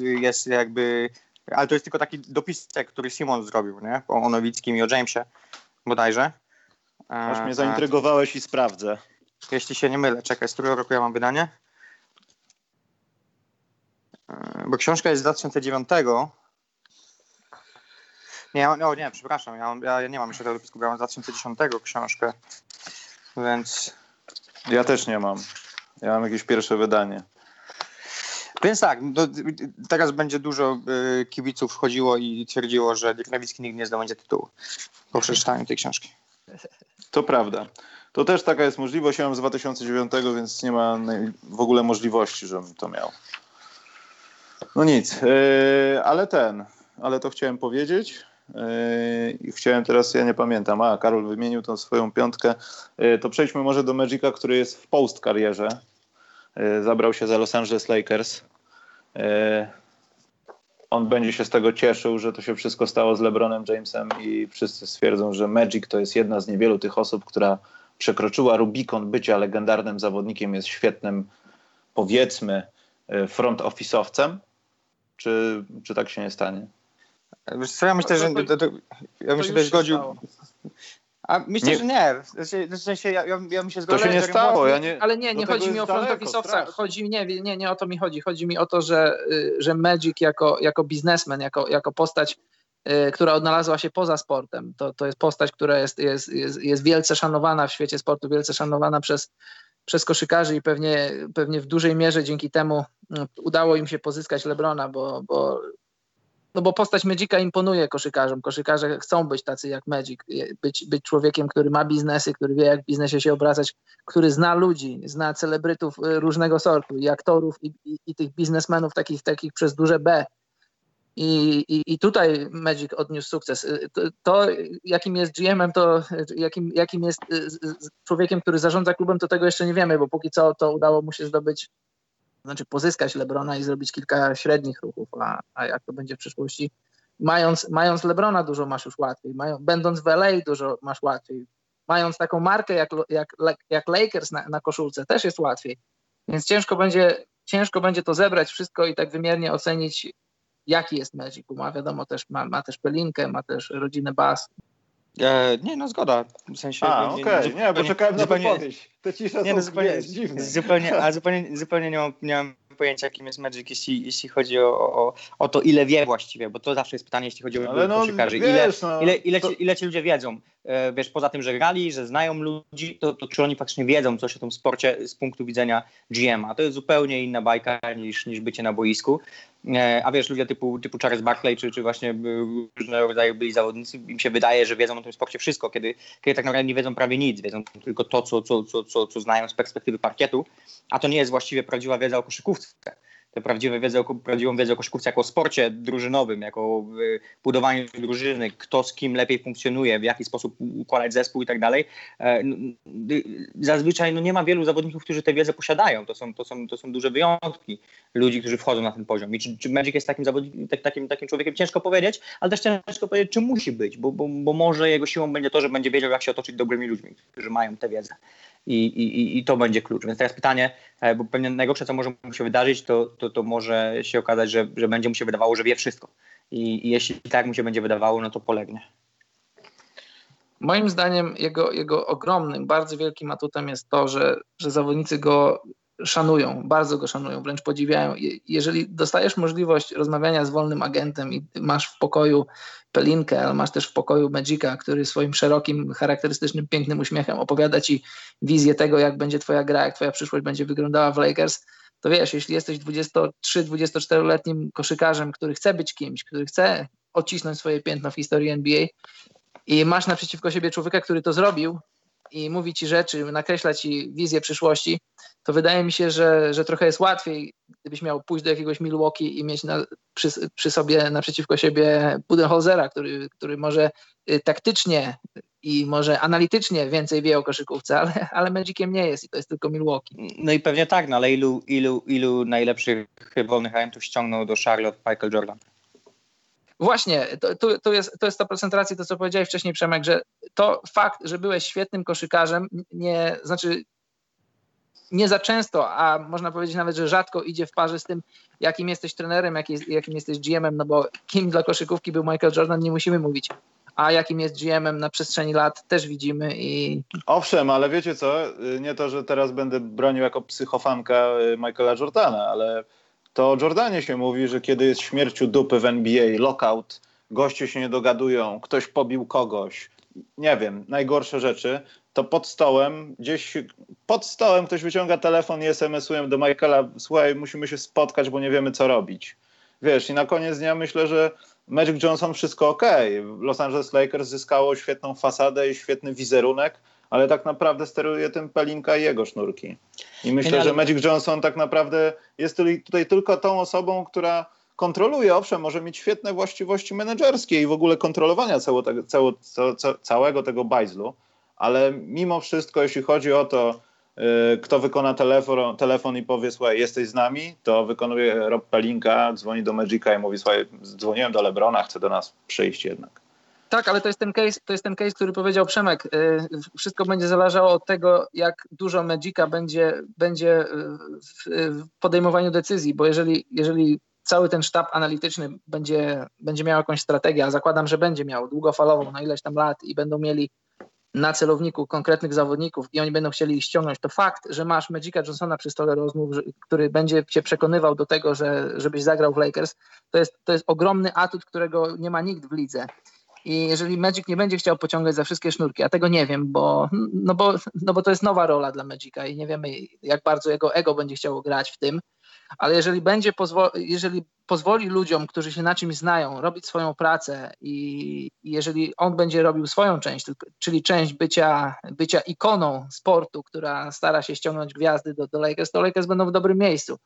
jest jakby... Ale to jest tylko taki dopisek, który Simon zrobił, nie? O Nowickim i o Jamesie bodajże. Aż mnie zaintrygowałeś i sprawdzę. Jeśli się nie mylę, czekaj, z którego roku ja mam wydanie? E, bo książka jest z 2009. Nie, no, nie, przepraszam, ja, mam, ja nie mam jeszcze tego dopisku, ja mam z 2010 książkę, więc... Ja też nie mam. Ja mam jakieś pierwsze wydanie. Więc tak, do, teraz będzie dużo y, kibiców wchodziło i twierdziło, że Dirk Nowicki nigdy nie zdobędzie tytułu po przeczytaniu tej książki. To prawda. To też taka jest możliwość. Ja mam z 2009, więc nie ma w ogóle możliwości, żebym to miał. No nic, yy, ale ten, ale to chciałem powiedzieć. Yy, chciałem teraz, ja nie pamiętam, a Karol wymienił tą swoją piątkę. Yy, to przejdźmy może do Magica, który jest w post karierze. Zabrał się za Los Angeles Lakers. On będzie się z tego cieszył, że to się wszystko stało z LeBronem Jamesem i wszyscy stwierdzą, że Magic to jest jedna z niewielu tych osób, która przekroczyła Rubikon bycia legendarnym zawodnikiem, jest świetnym, powiedzmy, yy, front office'owcem. Czy, czy tak się nie stanie? Wiesz co, ja myślę, że to, to, ja bym się też zgodził. A myślę, nie. że nie. W sensie ja, ja, ja bym się zgodził. To się nie stało. Ja nie, ale nie, nie chodzi mi o front office'owca. Chodzi nie, nie, nie o to mi chodzi. Chodzi mi o to, że, y, że Magic jako, jako biznesmen, jako, jako postać, y, która odnalazła się poza sportem, to, to jest postać, która jest, jest, jest, jest wielce szanowana w świecie sportu, wielce szanowana przez, przez koszykarzy i pewnie, pewnie w dużej mierze dzięki temu mm, udało im się pozyskać Lebrona, bo, bo no bo postać Magica imponuje koszykarzom. Koszykarze chcą być tacy jak Magic, być, być człowiekiem, który ma biznesy, który wie jak w biznesie się obracać, który zna ludzi, zna celebrytów y, różnego sortu, i aktorów, i, i, i tych biznesmenów takich, takich przez duże B. I, i, I tutaj Magic odniósł sukces. Y, to, to, jakim jest GM-em, to jakim, jakim jest y, człowiekiem, który zarządza klubem, to tego jeszcze nie wiemy, bo póki co to udało mu się zdobyć znaczy pozyskać Lebrona i zrobić kilka średnich ruchów, a, a jak to będzie w przyszłości. Mając, mając Lebrona dużo masz już łatwiej, mają, będąc w LA dużo masz łatwiej, mając taką markę jak, jak, jak Lakers na, na koszulce też jest łatwiej, więc ciężko będzie, ciężko będzie to zebrać wszystko i tak wymiernie ocenić jaki jest Magic. Ma wiadomo też, ma, ma też Pelinkę, ma też rodzinę Bas, E, nie, no zgoda. W sensie. A, okej, okay. nie, bo czekałem na zupełnie, wypowiedź. Te cisze nie, no, zupełnie, dziwne. Zupełnie, a [LAUGHS] zupełnie, zupełnie nie mam, nie mam pojęcia, kim jest Magic, jeśli, jeśli chodzi o, o, o to, ile wie właściwie, bo to zawsze jest pytanie, jeśli chodzi o Ale no, koszykarzy. Ile, no, ile, ile, to... ci, ile ci ludzie wiedzą? E, wiesz, poza tym, że grali, że znają ludzi, to, to czy oni faktycznie wiedzą coś o tym sporcie z punktu widzenia GM-a. To jest zupełnie inna bajka niż, niż bycie na boisku. E, a wiesz, ludzie typu, typu Charles Barkley, czy, czy właśnie różnego rodzaju byli zawodnicy, im się wydaje, że wiedzą o tym sporcie wszystko, kiedy, kiedy tak naprawdę nie wiedzą prawie nic, wiedzą tylko to, co, co, co, co, co znają z perspektywy parkietu, a to nie jest właściwie prawdziwa wiedza o koszykówce tę prawdziwą wiedzę, prawdziwą wiedzę o koszykówce jako o sporcie drużynowym, jako o budowaniu drużyny, kto z kim lepiej funkcjonuje, w jaki sposób układać zespół i tak dalej. E, zazwyczaj no, nie ma wielu zawodników, którzy tę wiedzę posiadają. To są, to, są, to są duże wyjątki ludzi, którzy wchodzą na ten poziom. I czy, czy Magic jest takim, zawodnikiem, tak, takim, takim człowiekiem? Ciężko powiedzieć, ale też ciężko powiedzieć, czy musi być, bo, bo, bo może jego siłą będzie to, że będzie wiedział, jak się otoczyć dobrymi ludźmi, którzy mają tę wiedzę i, i, i to będzie klucz. Więc teraz pytanie, e, bo pewnie najgorsze, co może mu się wydarzyć, to, to, to może się okazać, że, że będzie mu się wydawało, że wie wszystko. I, I jeśli tak mu się będzie wydawało, no to polegnie. Moim zdaniem jego, jego ogromnym, bardzo wielkim atutem jest to, że, że zawodnicy go szanują, bardzo go szanują, wręcz podziwiają. Jeżeli dostajesz możliwość rozmawiania z wolnym agentem i masz w pokoju Pelinkę, ale masz też w pokoju Magica, który swoim szerokim, charakterystycznym, pięknym uśmiechem opowiada ci wizję tego, jak będzie twoja gra, jak twoja przyszłość będzie wyglądała w Lakers, to wiesz, jeśli jesteś 23-24-letnim koszykarzem, który chce być kimś, który chce odcisnąć swoje piętno w historii NBA i masz naprzeciwko siebie człowieka, który to zrobił i mówi ci rzeczy, nakreśla ci wizję przyszłości, to wydaje mi się, że, że trochę jest łatwiej, gdybyś miał pójść do jakiegoś Milwaukee i mieć na, przy, przy sobie naprzeciwko siebie Budenholzera, który, który może y, taktycznie i może analitycznie więcej wie o koszykówce, ale, ale Magiciem nie jest i to jest tylko Milwaukee. No i pewnie tak, no ale ilu, ilu, ilu najlepszych wolnych agentów ściągnął do Charlotte Michael Jordan? Właśnie, to, to, jest, to jest 100% racji, to co powiedziałeś wcześniej Przemek, że to fakt, że byłeś świetnym koszykarzem, nie, znaczy nie za często, a można powiedzieć nawet, że rzadko idzie w parze z tym, jakim jesteś trenerem, jakim jesteś GM-em, no bo kim dla koszykówki był Michael Jordan, nie musimy mówić. A jakim jest GM-em na przestrzeni lat, też widzimy. i. Owszem, ale wiecie co? Nie to, że teraz będę bronił jako psychofanka Michaela Jordana, ale to o Jordanie się mówi, że kiedy jest śmierciu dupy w NBA, lockout, goście się nie dogadują, ktoś pobił kogoś, nie wiem, najgorsze rzeczy, to pod stołem, gdzieś pod stołem ktoś wyciąga telefon i SMS-ują do Michaela, słuchaj, musimy się spotkać, bo nie wiemy co robić. Wiesz, i na koniec dnia myślę, że Magic Johnson wszystko ok. Los Angeles Lakers zyskało świetną fasadę i świetny wizerunek, ale tak naprawdę steruje tym Pelinka i jego sznurki. I myślę, że Magic Johnson tak naprawdę jest tutaj tylko tą osobą, która kontroluje, owszem, może mieć świetne właściwości menedżerskie i w ogóle kontrolowania cało tego, cało, całego tego bajzlu, ale mimo wszystko, jeśli chodzi o to, yy, kto wykona telefon, telefon i powie, słuchaj, jesteś z nami, to wykonuje Rob Pelinka, dzwoni do Magica i mówi, słuchaj, dzwoniłem do Lebrona, chce do nas przyjść jednak. Tak, ale to jest ten case, to jest ten case, który powiedział Przemek. Y, wszystko będzie zależało od tego, jak dużo Magica będzie, będzie w podejmowaniu decyzji, bo jeżeli, jeżeli cały ten sztab analityczny będzie, będzie miał jakąś strategię, a zakładam, że będzie miał długofalową na ileś tam lat i będą mieli na celowniku konkretnych zawodników i oni będą chcieli ich ściągnąć, to fakt, że masz Magica Johnsona przy stole rozmów, który będzie cię przekonywał do tego, że, żebyś zagrał w Lakers, to jest, to jest ogromny atut, którego nie ma nikt w lidze. I jeżeli Magic nie będzie chciał pociągać za wszystkie sznurki, a tego nie wiem, bo, no bo, no bo to jest nowa rola dla Magica i nie wiemy, jak bardzo jego ego będzie chciało grać w tym, ale jeżeli będzie pozwo- jeżeli pozwoli ludziom, którzy się na czymś znają, robić swoją pracę i jeżeli on będzie robił swoją część, czyli część bycia, bycia ikoną sportu, która stara się ściągnąć gwiazdy do, do Lakers, to Lakers będą w dobrym miejscu.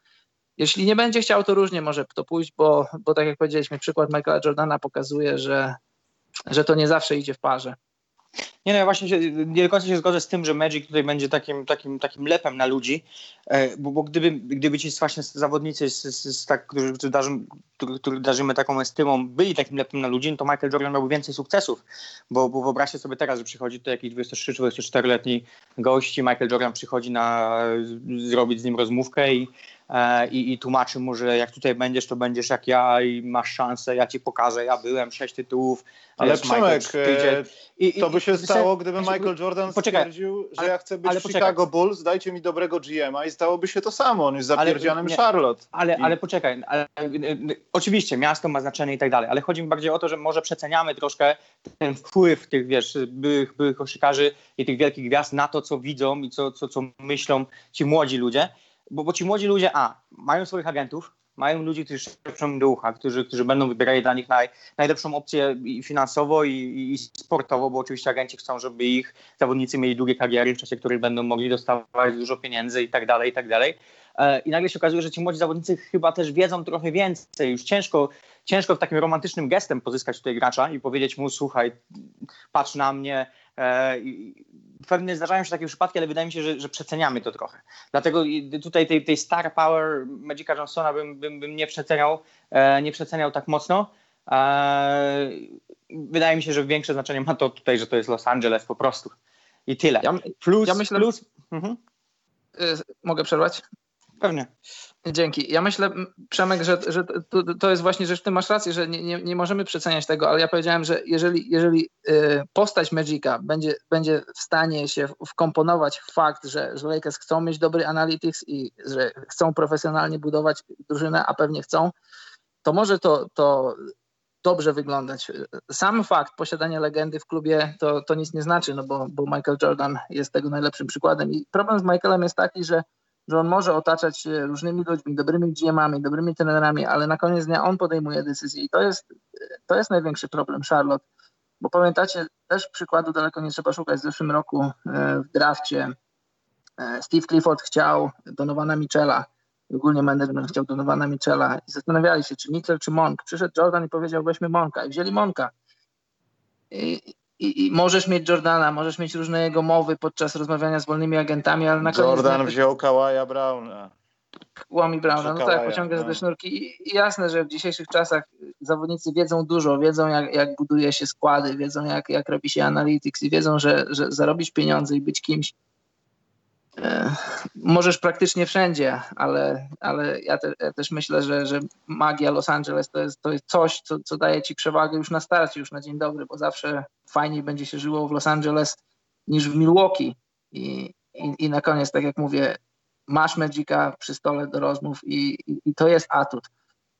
Jeśli nie będzie chciał, to różnie może to pójść, bo, bo tak jak powiedzieliśmy, przykład Michaela Jordana pokazuje, że, że to nie zawsze idzie w parze. Nie no, ja właśnie się, nie do końca się zgodzę z tym, że Magic tutaj będzie takim, takim, takim lepem na ludzi, e, bo, bo gdyby, gdyby ci właśnie zawodnicy, z, z, z tak, którzy, którzy, darzy, którzy darzymy taką estymą, byli takim lepem na ludzi, no to Michael Jordan miałby więcej sukcesów, bo, bo wyobraźcie sobie teraz, że przychodzi tu jakiś 23-24-letni gości, Michael Jordan przychodzi na zrobić z nim rozmówkę i E, i, i tłumaczy mu, że jak tutaj będziesz, to będziesz jak ja i masz szansę, ja ci pokażę, ja byłem, sześć tytułów. Ale Przemek, e, i, to by się stało, gdyby Michael Jordan poczekaj, stwierdził, że ale, ja chcę być w Chicago Bulls, dajcie mi dobrego GM-a i stałoby się to samo, on jest zapierdzianym ale, Charlotte. Ale, I... ale poczekaj, ale, oczywiście miasto ma znaczenie i tak dalej, ale chodzi mi bardziej o to, że może przeceniamy troszkę ten wpływ tych, wiesz, byłych, byłych koszykarzy i tych wielkich gwiazd na to, co widzą i co, co, co myślą ci młodzi ludzie. Bo, bo ci młodzi ludzie, a, mają swoich agentów, mają ludzi, którzy szepczą do ucha, którzy, którzy będą wybierali dla nich naj, najlepszą opcję i finansowo i, i, sportowo, bo oczywiście agenci chcą, żeby ich zawodnicy mieli długie kariery, w czasie których będą mogli dostawać dużo pieniędzy i tak dalej, i tak dalej. E, I nagle się okazuje, że ci młodzi zawodnicy chyba też wiedzą trochę więcej. Już ciężko, ciężko w takim romantycznym gestem pozyskać tutaj gracza i powiedzieć mu, słuchaj, patrz na mnie, e, pewnie zdarzają się takie przypadki, ale wydaje mi się, że, że przeceniamy to trochę. Dlatego tutaj tej, tej star power Magica Johnsona bym, bym, bym nie, przeceniał, e, nie przeceniał tak mocno. Wydaje mi się, że większe znaczenie ma to tutaj, że to jest Los Angeles po prostu. I tyle. Ja, plus, ja myślę, plus, mhm. Y, mogę przerwać? Pewnie. Dzięki. Ja myślę, Przemek, że, że to, to, jest właśnie rzecz, ty masz rację, że nie, nie, nie, możemy przeceniać tego, ale ja powiedziałem, że jeżeli, jeżeli y, postać Magica będzie, będzie w stanie się wkomponować w fakt, że, że Lakers chcą mieć dobry analytics i że chcą profesjonalnie budować drużynę, a pewnie chcą, to może to, to dobrze wyglądać. Sam fakt posiadania legendy w klubie to, to nic nie znaczy, no bo, bo Michael Jordan jest tego najlepszym przykładem i problem z Michaelem jest taki, że że on może otaczać się różnymi ludźmi, dobrymi GM-ami, dobrymi trenerami, ale na koniec dnia on podejmuje decyzje i to jest, to jest największy problem Charlotte, bo pamiętacie, też przykładu daleko nie trzeba szukać, w zeszłym roku e, w drafcie e, Steve Clifford chciał Donowana Michela, ogólnie management chciał Donowana Michela i zastanawiali się, czy Mitchell, czy Monk. Przyszedł Jordan i powiedział, weźmy Monka i wzięli Monka. I, i, i, możesz mieć Jordana, możesz mieć różne jego mowy podczas rozmawiania z wolnymi agentami, ale na koniec... Jordan wziął Kawaja Browna. Łami Browna, no tak, pociąga za te no. sznurki. I jasne, że w dzisiejszych czasach zawodnicy wiedzą dużo, wiedzą jak, jak buduje się składy, wiedzą jak, jak robi się analytics i wiedzą, że, że zarobić pieniądze i być kimś możesz praktycznie wszędzie, ale, ale ja, te, ja, też myślę, że, że magia Los Angeles to jest, to jest coś, co, co daje ci przewagę już na starcie, już na dzień dobry, bo zawsze fajniej będzie się żyło w Los Angeles niż w Milwaukee. I, i, i na koniec, tak jak mówię, masz Magica przy stole do rozmów i, i, i to jest atut.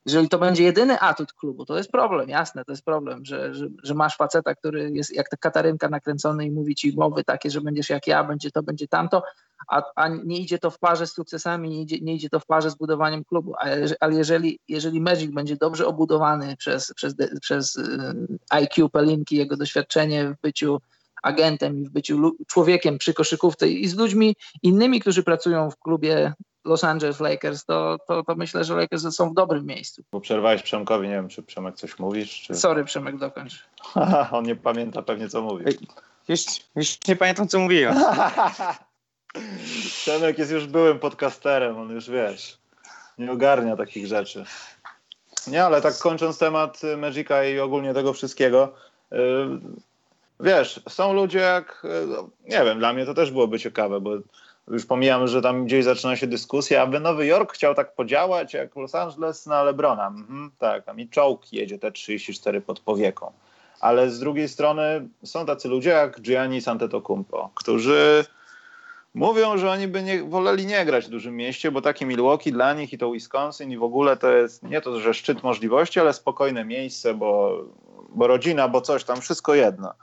Jeżeli to będzie jedyny atut klubu, to jest problem, jasne, to jest problem, że, że, że masz faceta, który jest jak ta katarynka nakręcony i mówi ci mowy takie, że będziesz jak ja, będzie to, będzie tamto, a, a nie idzie to w parze z sukcesami, nie idzie, nie idzie to w parze z budowaniem klubu, ale, jeżeli, jeżeli Magic będzie dobrze obudowany przez, przez, przez y, IQ Pelinki, jego doświadczenie w byciu agentem i w byciu człowiekiem przy koszykówce i z ludźmi innymi, którzy pracują w klubie Los Angeles Lakers, to, to, to myślę, że Lakers są w dobrym miejscu. Bo przerwałeś Przemkowi, nie wiem, czy Przemek coś mówisz? Czy... Sorry, Przemek, dokończ. [LAUGHS] On nie pamięta pewnie, co mówi. Już, już nie pamiętam, co mówiłem. [LAUGHS] Przemek jest już byłym podcasterem, on już wiesz, nie ogarnia takich rzeczy. Nie, ale tak kończąc temat Magica i ogólnie tego wszystkiego, yy, wiesz, są ludzie jak, yy, nie wiem, dla mnie to też byłoby ciekawe, bo już pomijam, że tam gdzieś zaczyna się dyskusja, aby Nowy Jork chciał tak podziałać jak Los Angeles na Lebrona. Mhm, tak, tam i czołg jedzie te 34 pod powieką. Ale z drugiej strony są tacy ludzie jak Gianni Antetokounmpo, którzy mówią, że oni by nie, woleli nie grać w dużym mieście, bo takie Milwaukee dla nich i to Wisconsin i w ogóle to jest nie to, że szczyt możliwości, ale spokojne miejsce, bo, bo rodzina, bo coś tam, wszystko jedno.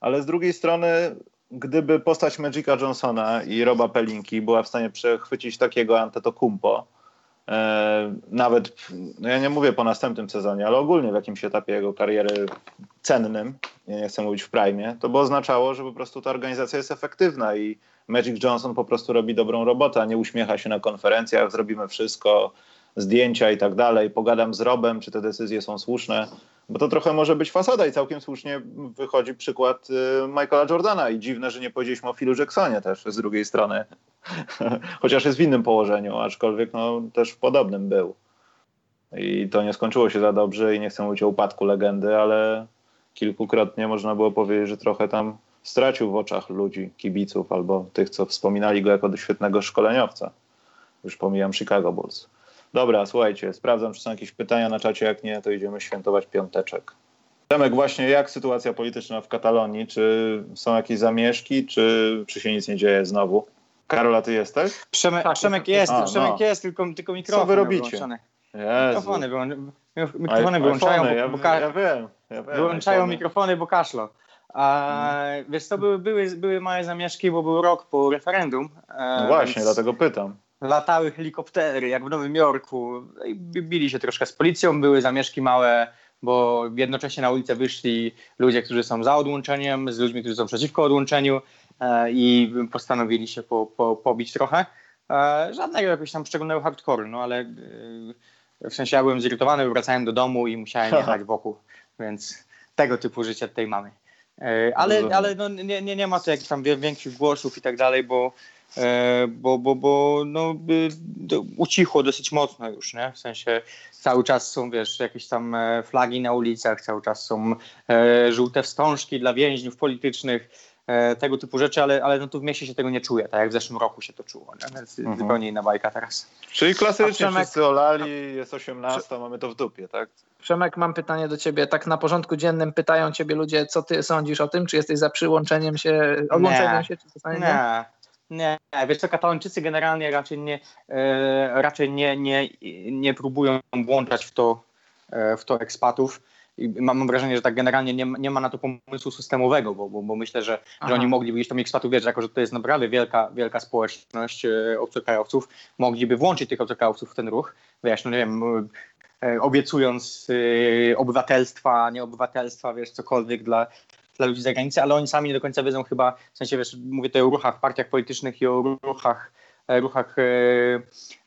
Ale z drugiej strony gdyby postać Magica Johnsona i Roba Pelinki była w stanie przechwycić takiego Antetokounmpo, e, nawet, no ja nie mówię po następnym sezonie, ale ogólnie w jakimś etapie jego kariery cennym, ja nie chcę mówić w prime, to by oznaczało, że po prostu ta organizacja jest efektywna i Magic Johnson po prostu robi dobrą robotę, a nie uśmiecha się na konferencjach, zrobimy wszystko, zdjęcia i tak dalej, pogadam z Robem, czy te decyzje są słuszne, bo to trochę może być fasada i całkiem słusznie wychodzi przykład y, Michaela Jordana i dziwne, że nie powiedzieliśmy o Philu Jacksonie też z drugiej strony, [LAUGHS] chociaż jest w innym położeniu, aczkolwiek no, też w podobnym był. I to nie skończyło się za dobrze i nie chcę mówić o upadku legendy, ale kilkukrotnie można było powiedzieć, że trochę tam stracił w oczach ludzi, kibiców albo tych, co wspominali go jako świetnego szkoleniowca. Już pomijam Chicago Bulls. Dobra, słuchajcie, sprawdzam, czy są jakieś pytania na czacie. Jak nie, to idziemy świętować piąteczek. Temek, właśnie jak sytuacja polityczna w Katalonii? Czy są jakieś zamieszki, czy, czy się nic nie dzieje znowu? Karola, ty jesteś? Przemek, tak, Przemek jest, A, Przemek no. jest, tylko, tylko mikrofon Co wy robicie? Mikrofony, mikrofony wyłączają, ja, bo, ja, wiem, ja wiem, wyłączają mikrofony, bo kaszlo. A hmm. wiesz, to były, były, były małe zamieszki, bo był rok po referendum. No właśnie, więc... dlatego pytam latały helikoptery, jak w Nowym Jorku. No I bili się troszkę z policją, były zamieszki małe, bo jednocześnie na ulicę wyszli ludzie, którzy są za odłączeniem, z ludźmi, którzy są przeciwko odłączeniu e, i postanowili się po, po, pobić trochę. E, żadnego jakiegoś tam szczególnego hardcore, no ale e, w sensie ja byłem zirytowany, wracałem do domu i musiałem [LAUGHS] jechać wokół, więc tego typu życie tutaj mamy. Ale, ale no, nie, nie, nie ma tu jakichś tam większych głosów i tak dalej, bo bo, bo, bo no, ucichło dosyć mocno już, nie? W sensie cały czas są, wiesz, jakieś tam e, flagi na ulicach, cały czas są e, żółte wstążki dla więźniów politycznych, tego typu rzeczy, ale, ale no tu w mieście się tego nie czuje, tak jak w zeszłym roku się to czuło, nie? więc mhm. zupełnie inna bajka teraz. Czyli klasycznie Przemek... wszyscy olali, jest 18, mamy to w dupie, tak? Przemek, mam pytanie do ciebie. Tak na porządku dziennym pytają ciebie ludzie, co ty sądzisz o tym? Czy jesteś za przyłączeniem się, odłączeniem nie. się? Czy nie, nie. Nie, wiesz co, Katalończycy generalnie raczej nie, e, raczej nie, nie, nie próbują włączać w to, e, w to ekspatów. I mam, wrażenie, że tak generalnie nie, nie ma na to pomysłu systemowego, bo, bo, bo myślę, że, że oni mogliby gdzieś tam ekspatów, wiesz, jako że to jest naprawdę wielka, wielka społeczność e, obcokrajowców, mogliby włączyć tych obcokrajowców w ten ruch, wiesz, no nie wiem, e, obiecując e, obywatelstwa, nieobywatelstwa, wiesz, cokolwiek dla, dla ludzi z zagranicy, ale oni sami nie do końca wiedzą chyba, w sensie wiesz, mówię tutaj o ruchach, partiach politycznych i o ruchach ruchach e,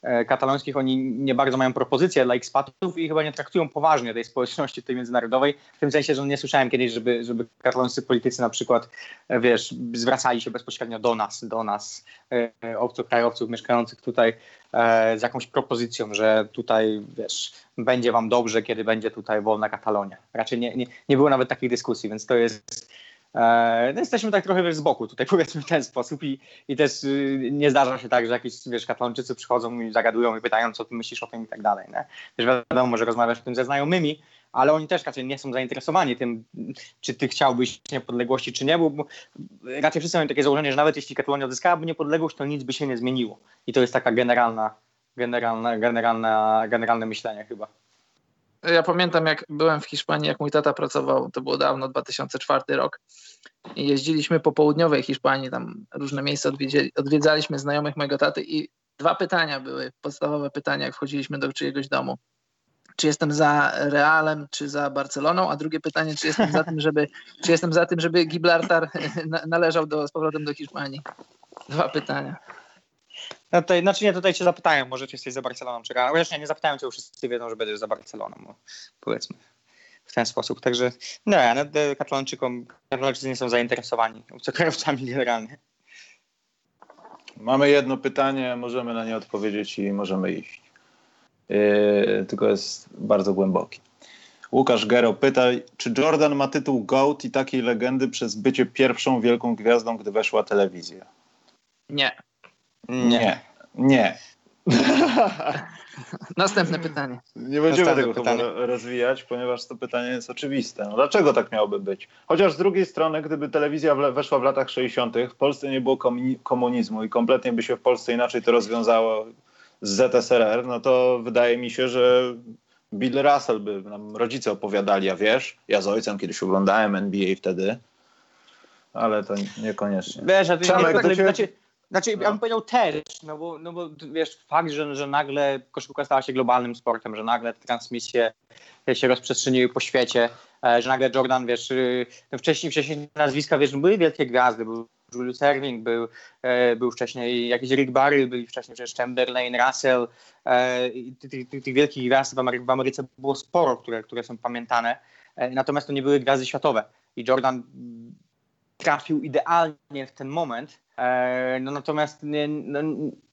e, katalońskich, oni nie bardzo mają propozycje dla ekspatów i chyba nie traktują poważnie tej społeczności tej międzynarodowej, w tym sensie, że nie słyszałem kiedyś, żeby, żeby katalońscy politycy na przykład, wiesz, zwracali się bezpośrednio do nas, do nas, obcokrajowców mieszkających tutaj z jakąś propozycją, że tutaj, wiesz, będzie wam dobrze, kiedy będzie tutaj wolna Katalonia. Raczej nie, nie, nie było nawet takich dyskusji, więc to jest e, no jesteśmy tak trochę z boku tutaj [LAUGHS] powiedzmy w ten sposób i, i też y, nie zdarza się tak, że jakieś wiesz, przychodzą i zagadują i pytają, co ty myślisz o tym i tak dalej. Nie? Wiesz, wiadomo, że rozmawiasz o tym ze znajomymi, ale oni też raczej nie są zainteresowani tym, czy ty chciałbyś niepodległości, czy nie, bo, bo raczej wszyscy mają takie założenie, że nawet jeśli Katalonia odzyskałaby niepodległość, to nic by się nie zmieniło. I to jest taka generalna generalne, generalne, generalne myślenie chyba. Ja pamiętam jak byłem w Hiszpanii, jak mój tata pracował, to było dawno, 2004 rok. I jeździliśmy po południowej Hiszpanii, tam różne miejsca odwiedzaliśmy znajomych mojego taty i dwa pytania były, podstawowe pytania, jak wchodziliśmy do czyjegoś domu. Czy jestem za Realem, czy za Barceloną? A drugie pytanie, czy jestem za tym, żeby, czy jestem za tym, żeby Gibraltar [LAUGHS] należał do, z powrotem do Hiszpanii? Dwa pytania. No tutaj, znaczy nie, tutaj cię zapytają, może czy jesteś za Barceloną, czy Realem. Chociaż nie, nie zapytają cię, wszyscy wiedzą, że będziesz za Barceloną, bo powiedzmy w ten sposób. Także nie, no, katalończykom, katalończycy nie są zainteresowani obcokrajowcami generalnie. Mamy jedno pytanie, możemy na nie odpowiedzieć i możemy iść. Yy, tylko jest bardzo głęboki. Łukasz Gero pyta, czy Jordan ma tytuł GOAT i takiej legendy przez bycie pierwszą wielką gwiazdą, gdy weszła telewizja? Nie. Nie. Nie. [LAUGHS] Następne pytanie. Nie będziemy Następne tego pytanie. rozwijać, ponieważ to pytanie jest oczywiste. No dlaczego tak miałoby być? Chociaż z drugiej strony, gdyby telewizja weszła w latach 60., w Polsce nie było komunizmu i kompletnie by się w Polsce inaczej to rozwiązało z ZSRR, no to wydaje mi się, że Bill Russell by nam rodzice opowiadali, a wiesz, ja z ojcem kiedyś oglądałem NBA wtedy, ale to niekoniecznie. Wiesz, a ty Przemek, nie, znaczy, znaczy, no. ja bym powiedział też, no bo, no bo wiesz, fakt, że, że nagle koszykówka stała się globalnym sportem, że nagle te transmisje się rozprzestrzeniły po świecie, e, że nagle Jordan, wiesz, y, no wcześniej, wcześniej nazwiska, wiesz, były wielkie gwiazdy, był Julius Erving, był, e, był wcześniej jakiś Rick Barry, byli wcześniej przecież Chamberlain, Russell, e, tych, wielkich gwiazd w Ameryce, było sporo, które, które są pamiętane, natomiast to nie były gwiazdy światowe i Jordan trafił idealnie w ten moment, no natomiast nie, no,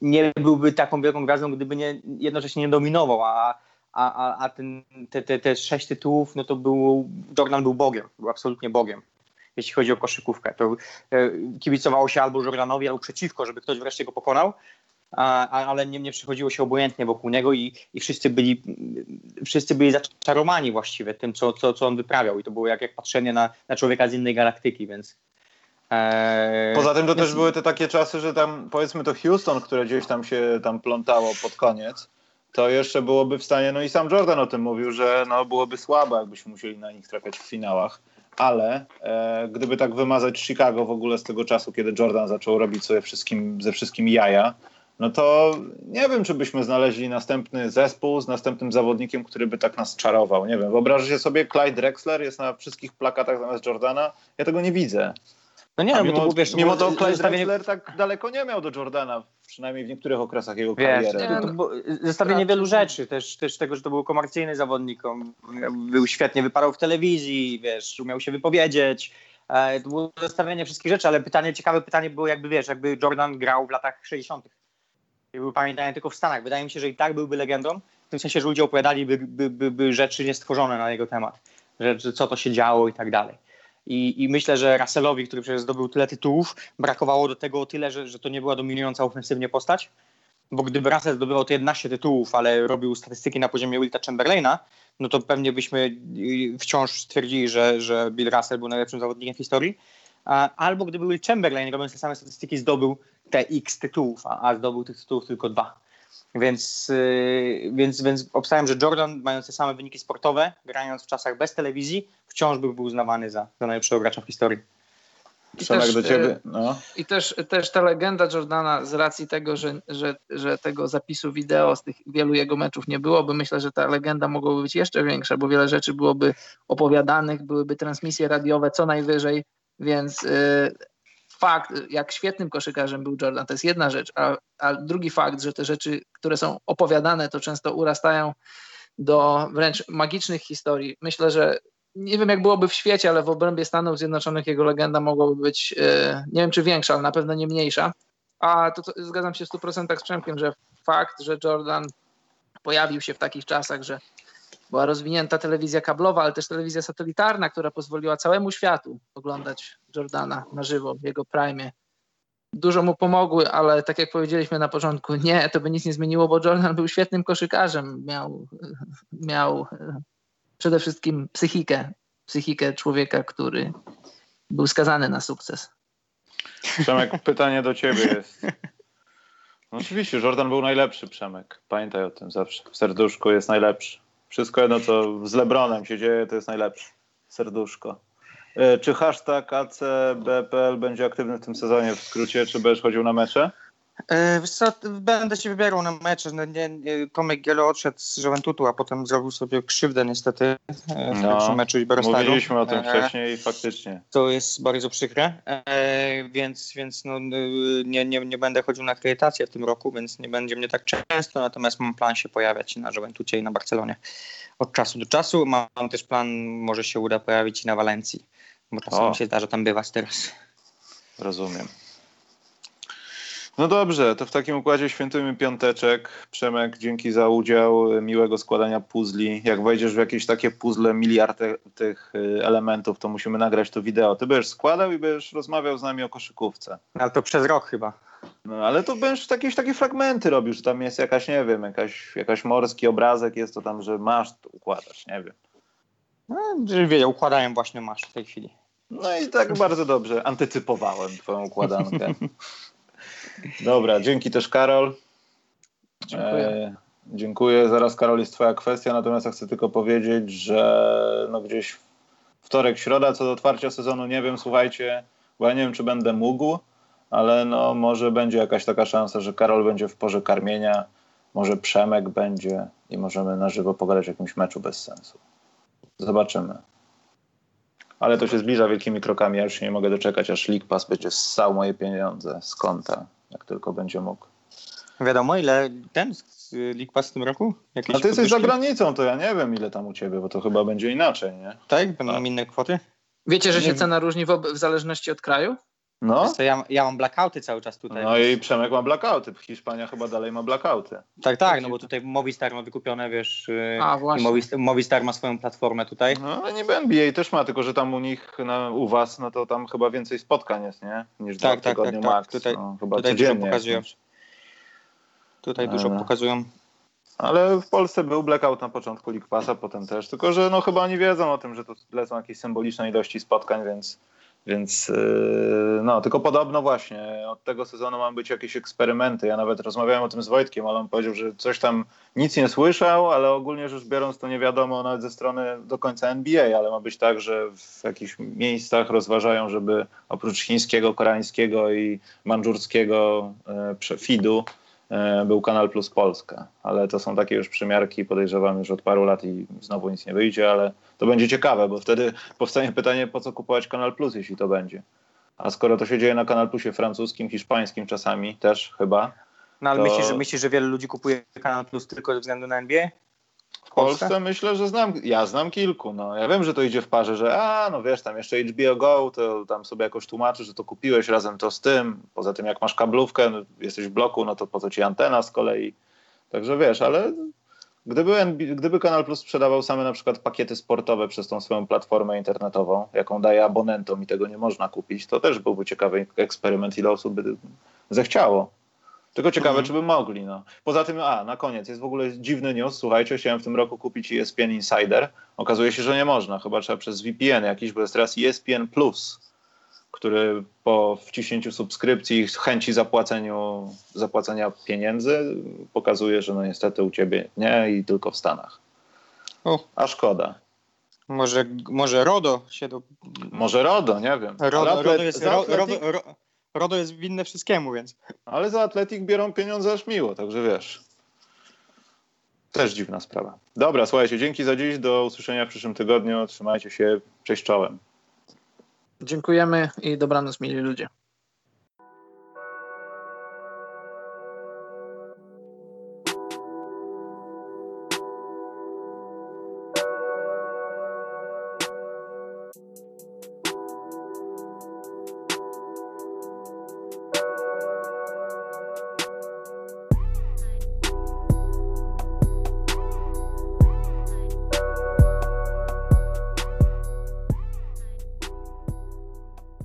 nie byłby taką wielką gwiazdą, gdyby nie, jednocześnie nie dominował, a, a, a ten, te, te, te sześć tytułów, no to był, Jordan był Bogiem, był absolutnie Bogiem, jeśli chodzi o koszykówkę. To e, kibicowało się albo Jordanowi, albo przeciwko, żeby ktoś wreszcie go pokonał, a, ale nie, nie przychodziło się obojętnie wokół niego i, i wszyscy, byli, wszyscy byli zaczarowani właściwie tym, co, co, co on wyprawiał i to było jak, jak patrzenie na, na człowieka z innej galaktyki, więc Poza tym to też były te takie czasy, że tam powiedzmy to Houston, które gdzieś tam się tam plątało pod koniec, to jeszcze byłoby w stanie, no i sam Jordan o tym mówił, że no byłoby słabo, jakbyśmy musieli na nich trafiać w finałach. Ale e, gdyby tak wymazać Chicago w ogóle z tego czasu, kiedy Jordan zaczął robić sobie wszystkim, ze wszystkim jaja, no to nie wiem, czy byśmy znaleźli następny zespół z następnym zawodnikiem, który by tak nas czarował. Nie wiem, wyobraźcie sobie, Clyde Drexler jest na wszystkich plakatach zamiast Jordana. Ja tego nie widzę. No nie, no, mimo, bo to, wiesz, mimo to Clay zestawienie... tak daleko nie miał do Jordana, przynajmniej w niektórych okresach jego wiesz, kariery. Nie, no, zestawienie wielu rzeczy, też, też tego, że to był komercyjny zawodnik, był świetnie, wyparał w telewizji, wiesz, umiał się wypowiedzieć, e, to było zestawienie wszystkich rzeczy, ale pytanie, ciekawe pytanie było jakby, wiesz, jakby Jordan grał w latach 60. I był pamiętany tylko w Stanach. Wydaje mi się, że i tak byłby legendą, w tym sensie, że ludzie opowiadali by, by, by, by rzeczy niestworzone na jego temat, że, że co to się działo i tak dalej. I, I, myślę, że Russellowi, który przecież zdobył tyle tytułów, brakowało do tego o tyle, że, że to nie była dominująca ofensywnie postać. Bo gdyby Russell zdobywał te 11 tytułów, ale robił statystyki na poziomie Wilta Chamberlaina, no to pewnie byśmy y, wciąż stwierdzili, że, że Bill Russell był najlepszym zawodnikiem w historii. Albo gdyby Will Chamberlain, robiąc te same statystyki, zdobył te X tytułów, a, a zdobył tych tytułów tylko dwa. Więc, yy, więc, więc obstawiam, że Jordan, mając te same wyniki sportowe, grając w czasach bez telewizji, wciąż by był uznawany za, za najlepszego gracza w historii. I też, do ciebie. No. I też, też ta legenda Jordana z racji tego, że, że, że tego zapisu wideo z tych wielu jego meczów nie było, bo myślę, że ta legenda mogłaby być jeszcze większa, bo wiele rzeczy byłoby opowiadanych, byłyby transmisje radiowe co najwyżej, więc yy, fakt, jak świetnym koszykarzem był Jordan, to jest jedna rzecz, a, a drugi fakt, że te rzeczy, które są opowiadane, to często urastają do wręcz magicznych historii. Myślę, że nie wiem, jak byłoby w świecie, ale w obrębie Stanów Zjednoczonych jego legenda mogłaby być, e, nie wiem czy większa, ale na pewno nie mniejsza. A to, to zgadzam się w 100% z Przemkiem, że fakt, że Jordan pojawił się w takich czasach, że była rozwinięta telewizja kablowa, ale też telewizja satelitarna, która pozwoliła całemu światu oglądać Jordana na żywo w jego prime. Dużo mu pomogły, ale tak jak powiedzieliśmy na początku, nie, to by nic nie zmieniło, bo Jordan był świetnym koszykarzem. Miał, miał przede wszystkim psychikę, psychikę człowieka, który był skazany na sukces. Przemek, pytanie do ciebie jest. No oczywiście, Jordan był najlepszy, Przemek. Pamiętaj o tym zawsze. W serduszku jest najlepszy Wszystko jedno, co z Lebronem się dzieje, to jest najlepsze. Serduszko. E, czy hashtag ACBPL będzie aktywny w tym sezonie w skrócie, czy będziesz chodził na mecze? E, co, będę się wybierał na mecze. No, nie, nie, Tomek Gielo odszedł z Juventutu, a potem zrobił sobie krzywdę niestety e, w no, meczu. Mówiliśmy o tym e, wcześniej i faktycznie. To jest bardzo przykre, więc, więc no, nie, nie, nie będę chodził na akredytację w tym roku, więc nie będzie mnie tak często, natomiast mam plan się pojawiać na Juventucie i na Barcelonie od czasu do czasu. Mam, też plan, może się uda pojawić i na Walencji, bo czasami się zdarza tam bywać teraz. Rozumiem. No dobrze, to w takim układzie świętujmy piąteczek. Przemek, dzięki za udział, miłego składania puzli. Jak wejdziesz w jakieś takie puzzle, miliard tych y, elementów, to musimy nagrać to wideo. Ty będziesz składał i będziesz rozmawiał z nami o koszykówce. Ale to przez rok chyba. No ale to będziesz jakieś takie fragmenty robił, że tam jest jakaś, nie wiem, jakaś, jakaś morski obrazek jest to tam, że masz, to układasz, nie wiem. No, że wiedział, układają właśnie masz w tej chwili. No i tak bardzo dobrze antycypowałem twoją układankę. [LAUGHS] Dobra, dzięki też Karol. Dziękuję. E, dziękuję. Zaraz Karol jest twoja kwestia, natomiast ja chcę tylko powiedzieć, że no gdzieś wtorek, środa, co do otwarcia sezonu nie wiem, słuchajcie, bo ja nie wiem, czy będę mógł, ale no może będzie jakaś taka szansa, że Karol będzie w porze karmienia, może Przemek będzie i możemy na żywo pogadać o jakimś meczu bez sensu. Zobaczymy ale to się zbliża wielkimi krokami. Ja już nie mogę doczekać, aż League Pass będzie ssał moje pieniądze z konta, jak tylko będzie mógł. Wiadomo, ile ten League Pass w tym roku? Jakieś A ty jesteś za granicą, to ja nie wiem, ile tam u ciebie, bo to chyba będzie inaczej, nie? Tak? Będą no. inne kwoty? Wiecie, że się cena różni w, w zależności od kraju? No. Ja, ja mam blackouty cały czas tutaj. No i Przemek ma blackouty. Hiszpania chyba dalej ma blackouty. Tak, tak, no bo tutaj Movistar ma wykupione, wiesz, y, A, właśnie. Movistar, Movistar ma swoją platformę tutaj. No ale niby NBA też ma, tylko że tam u nich, na, u was, no to tam chyba więcej spotkań jest, nie? Niż tak, dwa tak, tygodnie tak, tak. max. Tutaj, no, chyba tutaj dużo pokazują. Tutaj dużo pokazują. Ale w Polsce był blackout na początku League Passa, potem też, tylko że no chyba oni wiedzą o tym, że to lecą jakieś symboliczne ilości spotkań, więc więc yy, no, tylko podobno właśnie od tego sezonu mają być jakieś eksperymenty. Ja nawet rozmawiałem o tym z Wojtkiem, ale on powiedział, że coś tam nic nie słyszał, ale ogólnie rzecz biorąc to nie wiadomo nawet ze strony do końca NBA, ale ma być tak, że w jakichś miejscach rozważają, żeby oprócz chińskiego, koreańskiego i mandżurskiego yy, feedu był Kanal Plus Polska. Ale to są takie już przymiarki, podejrzewam już od paru lat i znowu nic nie wyjdzie, ale to będzie ciekawe, bo wtedy powstanie pytanie, po co kupować Kanal Plus, jeśli to będzie. A skoro to się dzieje na Kanal Plusie francuskim, hiszpańskim czasami też chyba. No ale to... myślisz, że, myślisz, że wiele ludzi kupuje Kanal Plus tylko ze względu na NBA? W Polsce? Polsce myślę, że znam, ja znam kilku. No. Ja wiem, że to idzie w parze, że a, no wiesz, tam jeszcze HBO Go, to tam sobie jakoś tłumaczy, że to kupiłeś razem to z tym. Poza tym, jak masz kablówkę, no, jesteś w bloku, no to po co ci antena z kolei. Także wiesz, ale Gdyby, gdyby Kanal Plus sprzedawał same na przykład pakiety sportowe przez tą swoją platformę internetową, jaką daje abonentom i tego nie można kupić, to też byłby ciekawy eksperyment, ile osób by zechciało. Tylko ciekawe, mhm. czy by mogli. No. Poza tym, a na koniec, jest w ogóle dziwny news. Słuchajcie, chciałem w tym roku kupić ESPN Insider. Okazuje się, że nie można. Chyba trzeba przez VPN jakiś, bo jest teraz ESPN Plus który po wciśnięciu subskrypcji chęci zapłaceniu, zapłacenia pieniędzy pokazuje, że no niestety u ciebie nie i tylko w Stanach. O. A szkoda. Może, może RODO się do... Może RODO, nie wiem. RODO. RODO, jest, Atletic... RODO, RODO jest winne wszystkiemu, więc... Ale za Atletik biorą pieniądze aż miło, także wiesz. Też dziwna sprawa. Dobra, słuchajcie, dzięki za dziś. Do usłyszenia w przyszłym tygodniu. Trzymajcie się. Cześć czołem. Dziękujemy i dobranoc, mili ludzie.